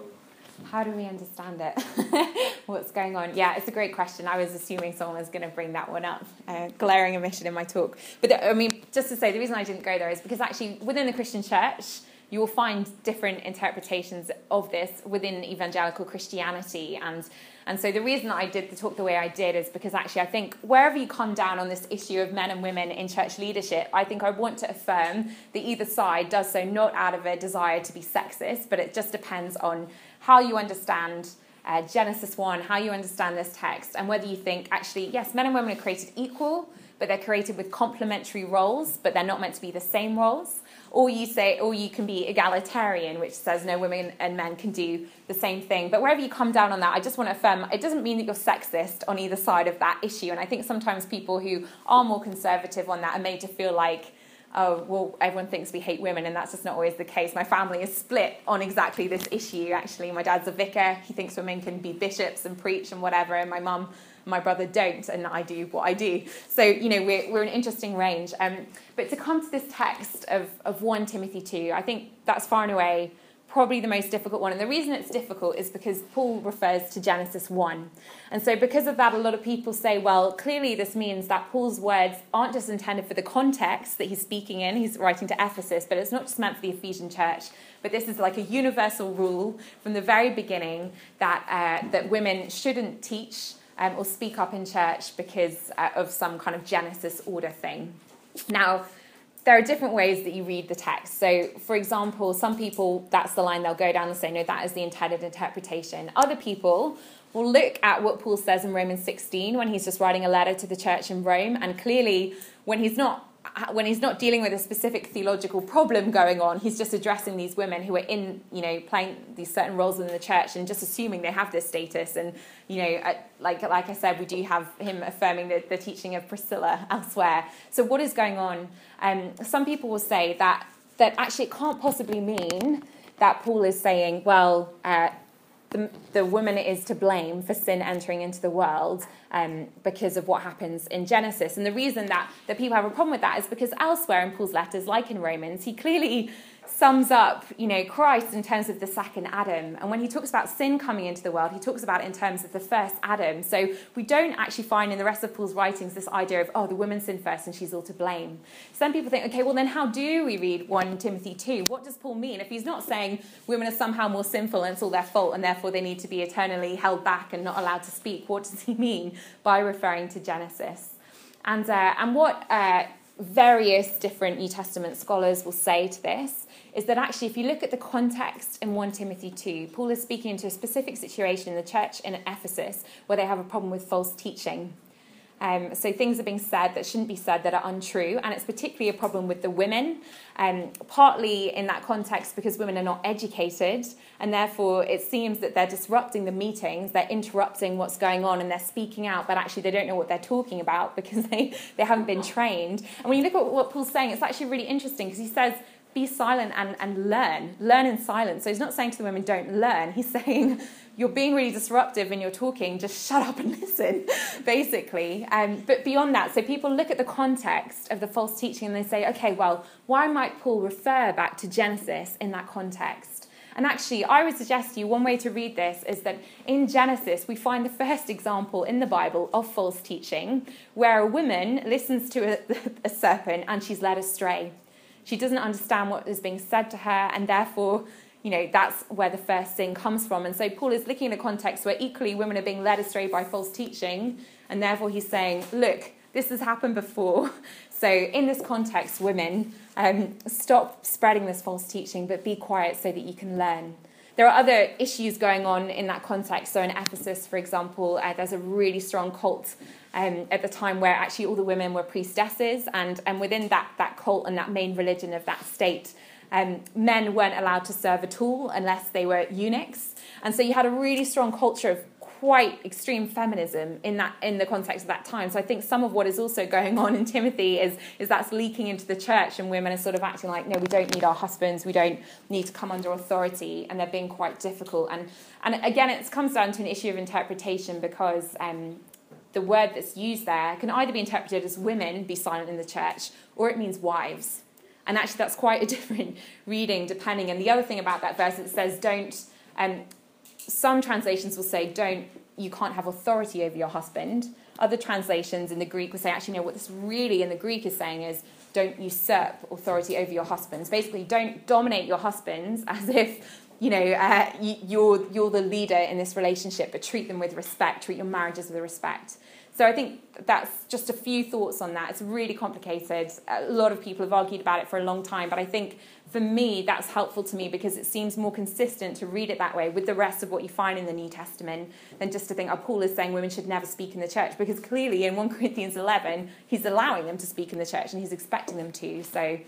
How do we understand it? What's going on? Yeah, it's a great question. I was assuming someone was going to bring that one up. Uh, glaring omission in my talk. But the, I mean, just to say, the reason I didn't go there is because actually within the Christian church, you will find different interpretations of this within evangelical Christianity. And, and so the reason that I did the talk the way I did is because actually I think wherever you come down on this issue of men and women in church leadership, I think I want to affirm that either side does so not out of a desire to be sexist, but it just depends on how you understand uh, Genesis 1, how you understand this text, and whether you think actually, yes, men and women are created equal, but they're created with complementary roles, but they're not meant to be the same roles. Or you say, or you can be egalitarian, which says no women and men can do the same thing. But wherever you come down on that, I just want to affirm it doesn't mean that you're sexist on either side of that issue. And I think sometimes people who are more conservative on that are made to feel like, oh, well, everyone thinks we hate women, and that's just not always the case. My family is split on exactly this issue, actually. My dad's a vicar, he thinks women can be bishops and preach and whatever, and my mum and my brother don't, and I do what I do. So, you know, we're, we're an interesting range. Um, but to come to this text of, of 1 Timothy 2, I think that's far and away probably the most difficult one. And the reason it's difficult is because Paul refers to Genesis 1. And so, because of that, a lot of people say, well, clearly this means that Paul's words aren't just intended for the context that he's speaking in. He's writing to Ephesus, but it's not just meant for the Ephesian church. But this is like a universal rule from the very beginning that, uh, that women shouldn't teach um, or speak up in church because uh, of some kind of Genesis order thing. Now, there are different ways that you read the text. So, for example, some people, that's the line they'll go down and say, no, that is the intended interpretation. Other people will look at what Paul says in Romans 16 when he's just writing a letter to the church in Rome, and clearly, when he's not when he's not dealing with a specific theological problem going on, he's just addressing these women who are in, you know, playing these certain roles in the church and just assuming they have this status. And, you know, like, like I said, we do have him affirming the, the teaching of Priscilla elsewhere. So what is going on? Um, some people will say that, that actually it can't possibly mean that Paul is saying, well, uh, the, the woman is to blame for sin entering into the world um, because of what happens in Genesis. And the reason that, that people have a problem with that is because elsewhere in Paul's letters, like in Romans, he clearly sums up, you know, Christ in terms of the second Adam. And when he talks about sin coming into the world, he talks about it in terms of the first Adam. So we don't actually find in the rest of Paul's writings this idea of, oh, the woman sinned first and she's all to blame. Some people think, okay, well then how do we read 1 Timothy 2? What does Paul mean? If he's not saying women are somehow more sinful and it's all their fault and therefore they need to be eternally held back and not allowed to speak, what does he mean by referring to Genesis? And, uh, and what uh, various different New Testament scholars will say to this is that actually, if you look at the context in 1 Timothy 2, Paul is speaking into a specific situation in the church in Ephesus where they have a problem with false teaching. Um, so things are being said that shouldn't be said that are untrue, and it's particularly a problem with the women, um, partly in that context because women are not educated, and therefore it seems that they're disrupting the meetings, they're interrupting what's going on, and they're speaking out, but actually they don't know what they're talking about because they, they haven't been trained. And when you look at what Paul's saying, it's actually really interesting because he says, be silent and, and learn. Learn in silence. So he's not saying to the women, don't learn. He's saying, you're being really disruptive and you're talking, just shut up and listen, basically. Um, but beyond that, so people look at the context of the false teaching and they say, okay, well, why might Paul refer back to Genesis in that context? And actually, I would suggest to you one way to read this is that in Genesis, we find the first example in the Bible of false teaching where a woman listens to a, a serpent and she's led astray. She doesn't understand what is being said to her, and therefore, you know, that's where the first sin comes from. And so Paul is looking at a context where equally women are being led astray by false teaching, and therefore he's saying, look, this has happened before. So, in this context, women, um, stop spreading this false teaching, but be quiet so that you can learn. There are other issues going on in that context. So, in Ephesus, for example, uh, there's a really strong cult um, at the time where actually all the women were priestesses, and, and within that, that cult and that main religion of that state, um, men weren't allowed to serve at all unless they were eunuchs. And so you had a really strong culture of quite extreme feminism in that in the context of that time. So I think some of what is also going on in Timothy is is that's leaking into the church and women are sort of acting like, no, we don't need our husbands, we don't need to come under authority, and they're being quite difficult. And and again, it comes down to an issue of interpretation because um, the word that's used there can either be interpreted as women be silent in the church, or it means wives. And actually, that's quite a different reading depending. And the other thing about that verse, it says, don't. Um, some translations will say, don't, you can't have authority over your husband. Other translations in the Greek will say, actually, no, what this really in the Greek is saying is, don't usurp authority over your husbands. Basically, don't dominate your husbands as if you know uh, you're you're the leader in this relationship, but treat them with respect. Treat your marriages with respect. So I think that's just a few thoughts on that. It's really complicated. A lot of people have argued about it for a long time, but I think for me that's helpful to me because it seems more consistent to read it that way with the rest of what you find in the New Testament than just to think, oh, Paul is saying women should never speak in the church because clearly in 1 Corinthians 11 he's allowing them to speak in the church and he's expecting them to. So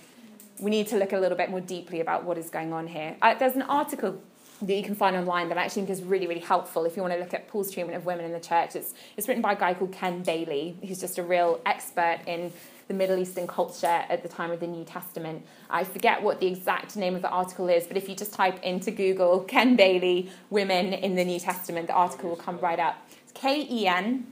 we need to look a little bit more deeply about what is going on here. Uh, there's an article that you can find online that I actually think is really, really helpful if you want to look at Paul's treatment of women in the church. It's, it's written by a guy called Ken Bailey, who's just a real expert in the Middle Eastern culture at the time of the New Testament. I forget what the exact name of the article is, but if you just type into Google Ken Bailey, women in the New Testament, the article will come right up. It's K E N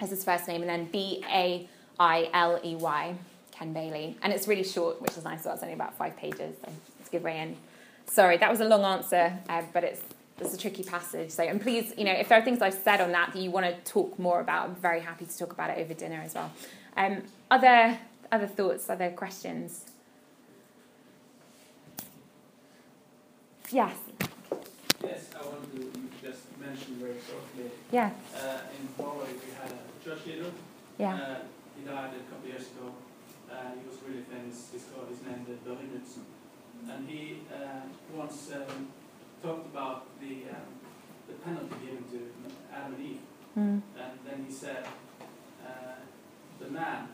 as his first name, and then B A I L E Y, Ken Bailey. And it's really short, which is nice, so it's only about five pages, so it's a good way in. Sorry, that was a long answer, uh, but it's it's a tricky passage. So, and please, you know, if there are things I've said on that that you want to talk more about, I'm very happy to talk about it over dinner as well. Um, other other thoughts, other questions? Yes. Yes, I want to just mention very shortly. Yeah. Uh, in Norway, we had a church leader. Yeah. Uh, he died a couple of years ago. Uh, he was really famous. His God is named Børre Knudsen and he uh, once um, talked about the um, the penalty given to Adam and Eve, mm. and then he said uh, the man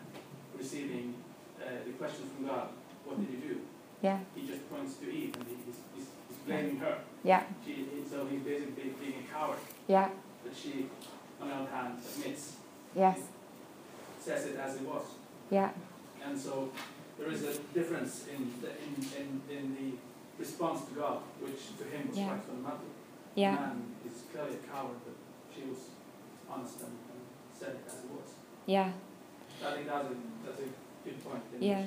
receiving uh, the question from God, "What did you do?" Yeah. He just points to Eve and he's, he's, he's blaming her. Yeah. She, so he's basically being a coward. Yeah. But she, on the other hand, admits. Yes. Says it as it was. Yeah. And so there is a difference in the, in, in, in the response to God, which to him was yeah. quite fundamental. Yeah. Man is clearly a coward, but she was honest and, and said it as it was. Yeah. I think that's a, that's a good point. yeah.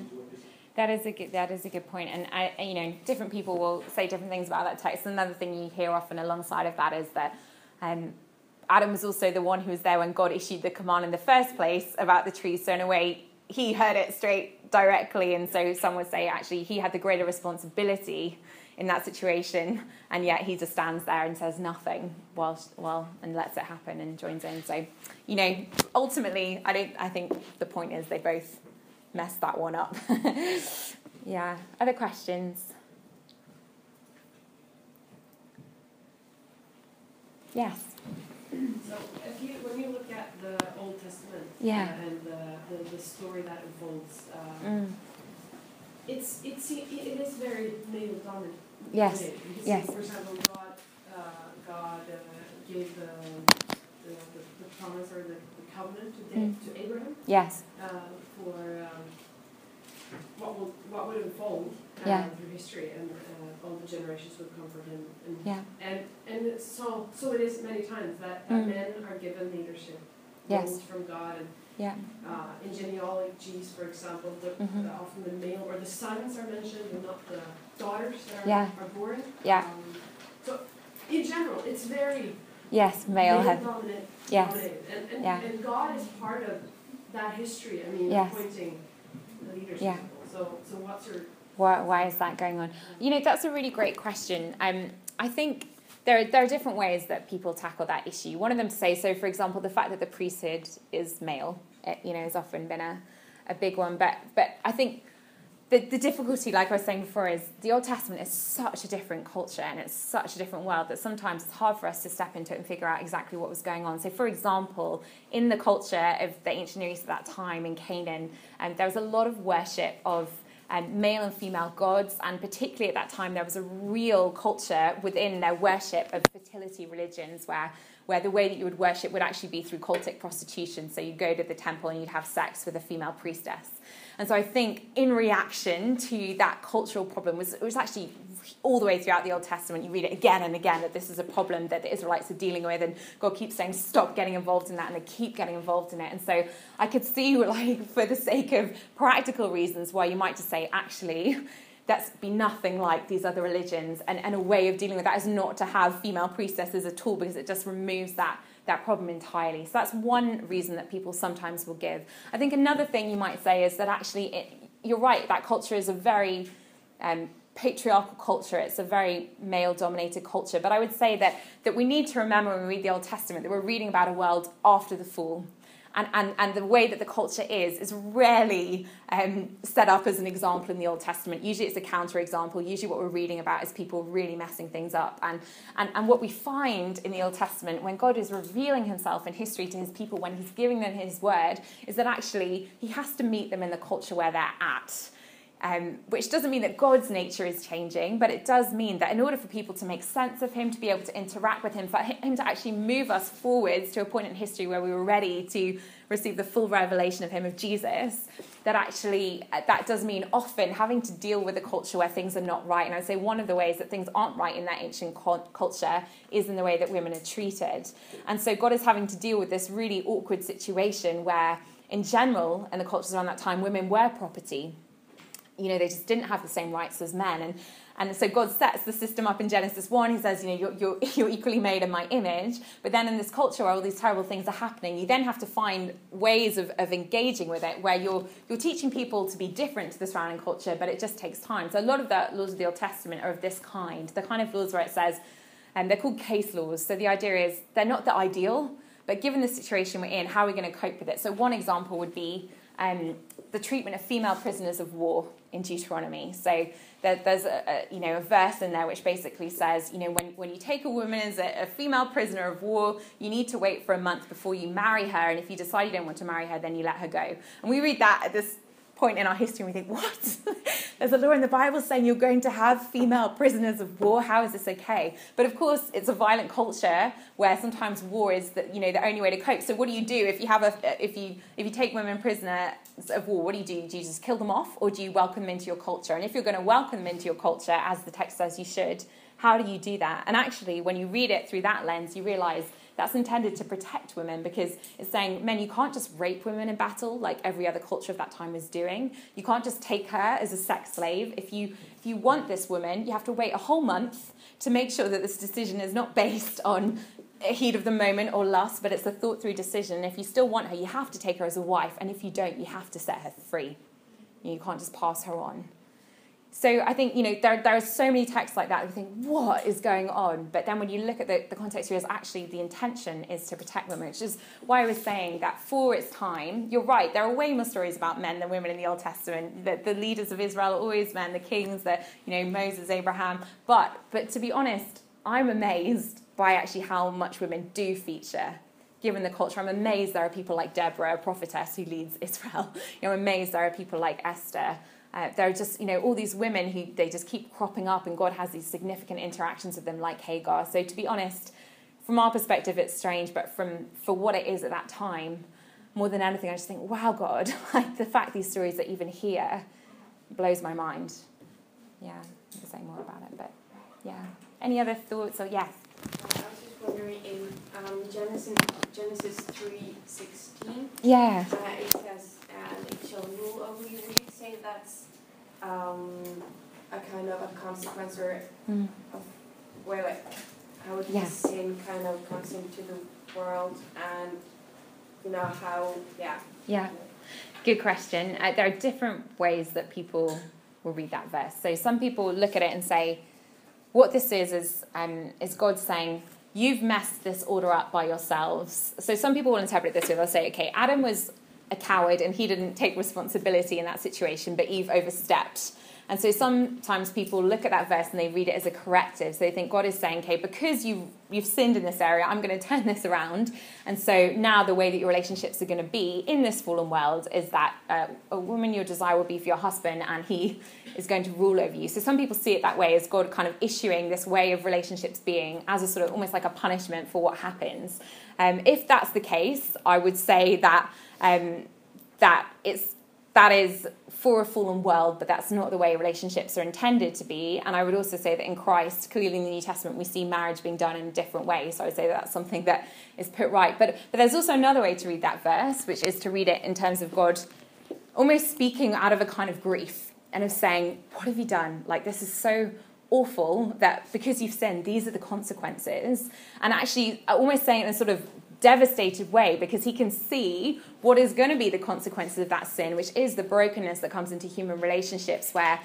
That is a good. That is a good point, and I, you know, different people will say different things about that text. Another thing you hear often alongside of that is that um, Adam was also the one who was there when God issued the command in the first place about the trees. So in a way, he heard it straight directly, and so some would say actually he had the greater responsibility in that situation, and yet he just stands there and says nothing while well and lets it happen and joins in. So, you know, ultimately, I don't. I think the point is they both messed that one up. yeah. Other questions? Yes. So if you, when you look at the Old Testament yeah. and the, the, the, story that unfolds, uh, mm. it's, it's, it is very male dominant. Yes. yes. For example, God, uh, God uh, gave the, the, the, the, promise or the, the covenant to, mm. to Abraham. Yes. Uh, for um, what will what would unfold uh, yeah. through history, and uh, all the generations would come from him. And, yeah. and and so so it is many times that, that mm. men are given leadership yes. from God and. Yeah. Uh, in genealogies, for example, the, mm-hmm. the, often the male or the sons are mentioned, and not the daughters that are, yeah. are born. Yeah. Um, so, in general, it's very yes male, male head. dominant. Yes. And, and, yeah. and God is part of that history. I mean, yes. appointing the leadership. Yeah. So, so what's your Why, why is that going on? You know, that's a really great question. Um, I think there are, there are different ways that people tackle that issue. One of them to say, so for example, the fact that the priesthood is male, it, you know, has often been a, a big one. But, but I think the, the difficulty, like I was saying before, is the Old Testament is such a different culture and it's such a different world that sometimes it's hard for us to step into it and figure out exactly what was going on. So, for example, in the culture of the ancient Near East at that time in Canaan, um, there was a lot of worship of um, male and female gods, and particularly at that time, there was a real culture within their worship of fertility religions where where the way that you would worship would actually be through cultic prostitution. So you'd go to the temple and you'd have sex with a female priestess. And so I think in reaction to that cultural problem was it was actually all the way throughout the Old Testament. You read it again and again that this is a problem that the Israelites are dealing with, and God keeps saying, "Stop getting involved in that," and they keep getting involved in it. And so I could see, like, for the sake of practical reasons, why you might just say, actually. That's be nothing like these other religions, and, and a way of dealing with that is not to have female priestesses at all because it just removes that that problem entirely. So that's one reason that people sometimes will give. I think another thing you might say is that actually, it, you're right, that culture is a very um, patriarchal culture. It's a very male dominated culture. But I would say that, that we need to remember when we read the Old Testament that we're reading about a world after the fall and, and, and the way that the culture is is rarely um, set up as an example in the Old Testament. Usually it's a counter example. Usually what we're reading about is people really messing things up. And, and, and what we find in the Old Testament when God is revealing himself in history to his people, when he's giving them his word, is that actually he has to meet them in the culture where they're at. Um, which doesn't mean that God's nature is changing, but it does mean that in order for people to make sense of Him, to be able to interact with Him, for Him to actually move us forwards to a point in history where we were ready to receive the full revelation of Him, of Jesus, that actually uh, that does mean often having to deal with a culture where things are not right. And I would say one of the ways that things aren't right in that ancient culture is in the way that women are treated. And so God is having to deal with this really awkward situation where, in general, in the cultures around that time, women were property you know, they just didn't have the same rights as men. And, and so God sets the system up in Genesis 1. He says, you know, you're, you're, you're equally made in my image. But then in this culture where all these terrible things are happening, you then have to find ways of, of engaging with it where you're, you're teaching people to be different to the surrounding culture, but it just takes time. So a lot of the laws of the Old Testament are of this kind. The kind of laws where it says, and they're called case laws. So the idea is they're not the ideal, but given the situation we're in, how are we going to cope with it? So one example would be um, the treatment of female prisoners of war in Deuteronomy. So there, there's a, a, you know a verse in there which basically says you know when, when you take a woman as a, a, female prisoner of war, you need to wait for a month before you marry her, and if you decide you don't want to marry her, then you let her go. And we read that at this point in our history and we think, what? There's a law in the Bible saying you're going to have female prisoners of war. How is this okay? But of course, it's a violent culture where sometimes war is the, you know, the only way to cope. So what do you do if you have a if you if you take women prisoner of war? What do you do? Do you just kill them off, or do you welcome them into your culture? And if you're going to welcome them into your culture, as the text says you should, how do you do that? And actually, when you read it through that lens, you realize that's intended to protect women because it's saying, men, you can't just rape women in battle like every other culture of that time was doing. You can't just take her as a sex slave. If you, if you want this woman, you have to wait a whole month to make sure that this decision is not based on heat of the moment or lust, but it's a thought through decision. If you still want her, you have to take her as a wife, and if you don't, you have to set her free. You can't just pass her on. So I think, you know, there, there are so many texts like that you think, what is going on? But then when you look at the, the context here, is actually the intention is to protect women, which is why I was saying that for its time, you're right, there are way more stories about men than women in the Old Testament. The, the leaders of Israel are always men, the kings, the, you know, Moses, Abraham. But, but to be honest, I'm amazed by actually how much women do feature given the culture. I'm amazed there are people like Deborah, a prophetess who leads Israel. You know, I'm amazed there are people like Esther uh, there are just, you know, all these women who they just keep cropping up, and God has these significant interactions with them, like Hagar. So, to be honest, from our perspective, it's strange, but from for what it is at that time, more than anything, I just think, wow, God, like the fact these stories are even here blows my mind. Yeah, I can say more about it, but yeah. Any other thoughts? Or yes. I was just wondering in um, Genesis Genesis three sixteen. Yeah. Uh, it says, "And it shall rule over you." Say that's um, a kind of a consequence or mm. of where like how yeah. sin kind of comes into the world and you know how yeah yeah good question uh, there are different ways that people will read that verse. So some people look at it and say, what this is is um, is God saying, you've messed this order up by yourselves. So some people will interpret this way. They'll say, okay, Adam was a coward and he didn't take responsibility in that situation, but Eve overstepped. And so sometimes people look at that verse and they read it as a corrective. So they think God is saying, okay, because you've, you've sinned in this area, I'm going to turn this around. And so now the way that your relationships are going to be in this fallen world is that uh, a woman your desire will be for your husband and he is going to rule over you. So some people see it that way as God kind of issuing this way of relationships being as a sort of almost like a punishment for what happens. Um, if that's the case, I would say that um, that it's that is for a fallen world, but that's not the way relationships are intended to be. And I would also say that in Christ, clearly in the New Testament, we see marriage being done in a different way. So I would say that that's something that is put right. But, but there's also another way to read that verse, which is to read it in terms of God almost speaking out of a kind of grief and of saying, What have you done? Like, this is so awful that because you've sinned, these are the consequences. And actually, almost saying it in a sort of devastated way because he can see what is going to be the consequences of that sin, which is the brokenness that comes into human relationships where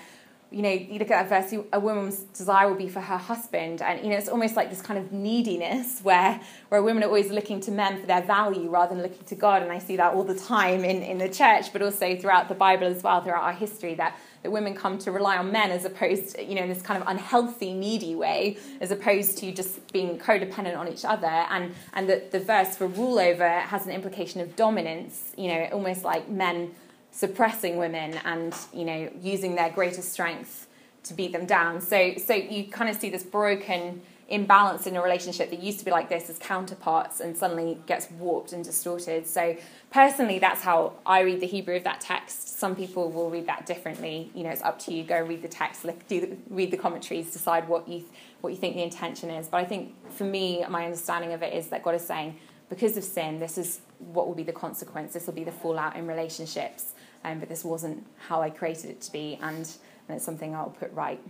you know, you look at that verse, a woman's desire will be for her husband. And, you know, it's almost like this kind of neediness where, where women are always looking to men for their value rather than looking to God. And I see that all the time in, in the church, but also throughout the Bible as well, throughout our history, that, that women come to rely on men as opposed to, you know, in this kind of unhealthy, needy way, as opposed to just being codependent on each other. And, and that the verse for rule over has an implication of dominance, you know, almost like men suppressing women and you know using their greater strength to beat them down. So so you kind of see this broken imbalance in a relationship that used to be like this as counterparts and suddenly gets warped and distorted. So personally that's how I read the Hebrew of that text. Some people will read that differently. You know, it's up to you. Go read the text, look, do the, read the commentaries, decide what you what you think the intention is. But I think for me my understanding of it is that God is saying because of sin, this is what will be the consequence. This will be the fallout in relationships um, but this wasn't how I created it to be, and, and it's something I'll put right.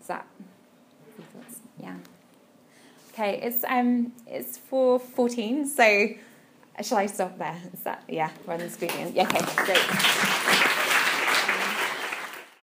Is that? Yeah. Okay, it's um it's for fourteen. So shall I stop there? Is that yeah? Rather than squeezing. Yeah. Okay. Great.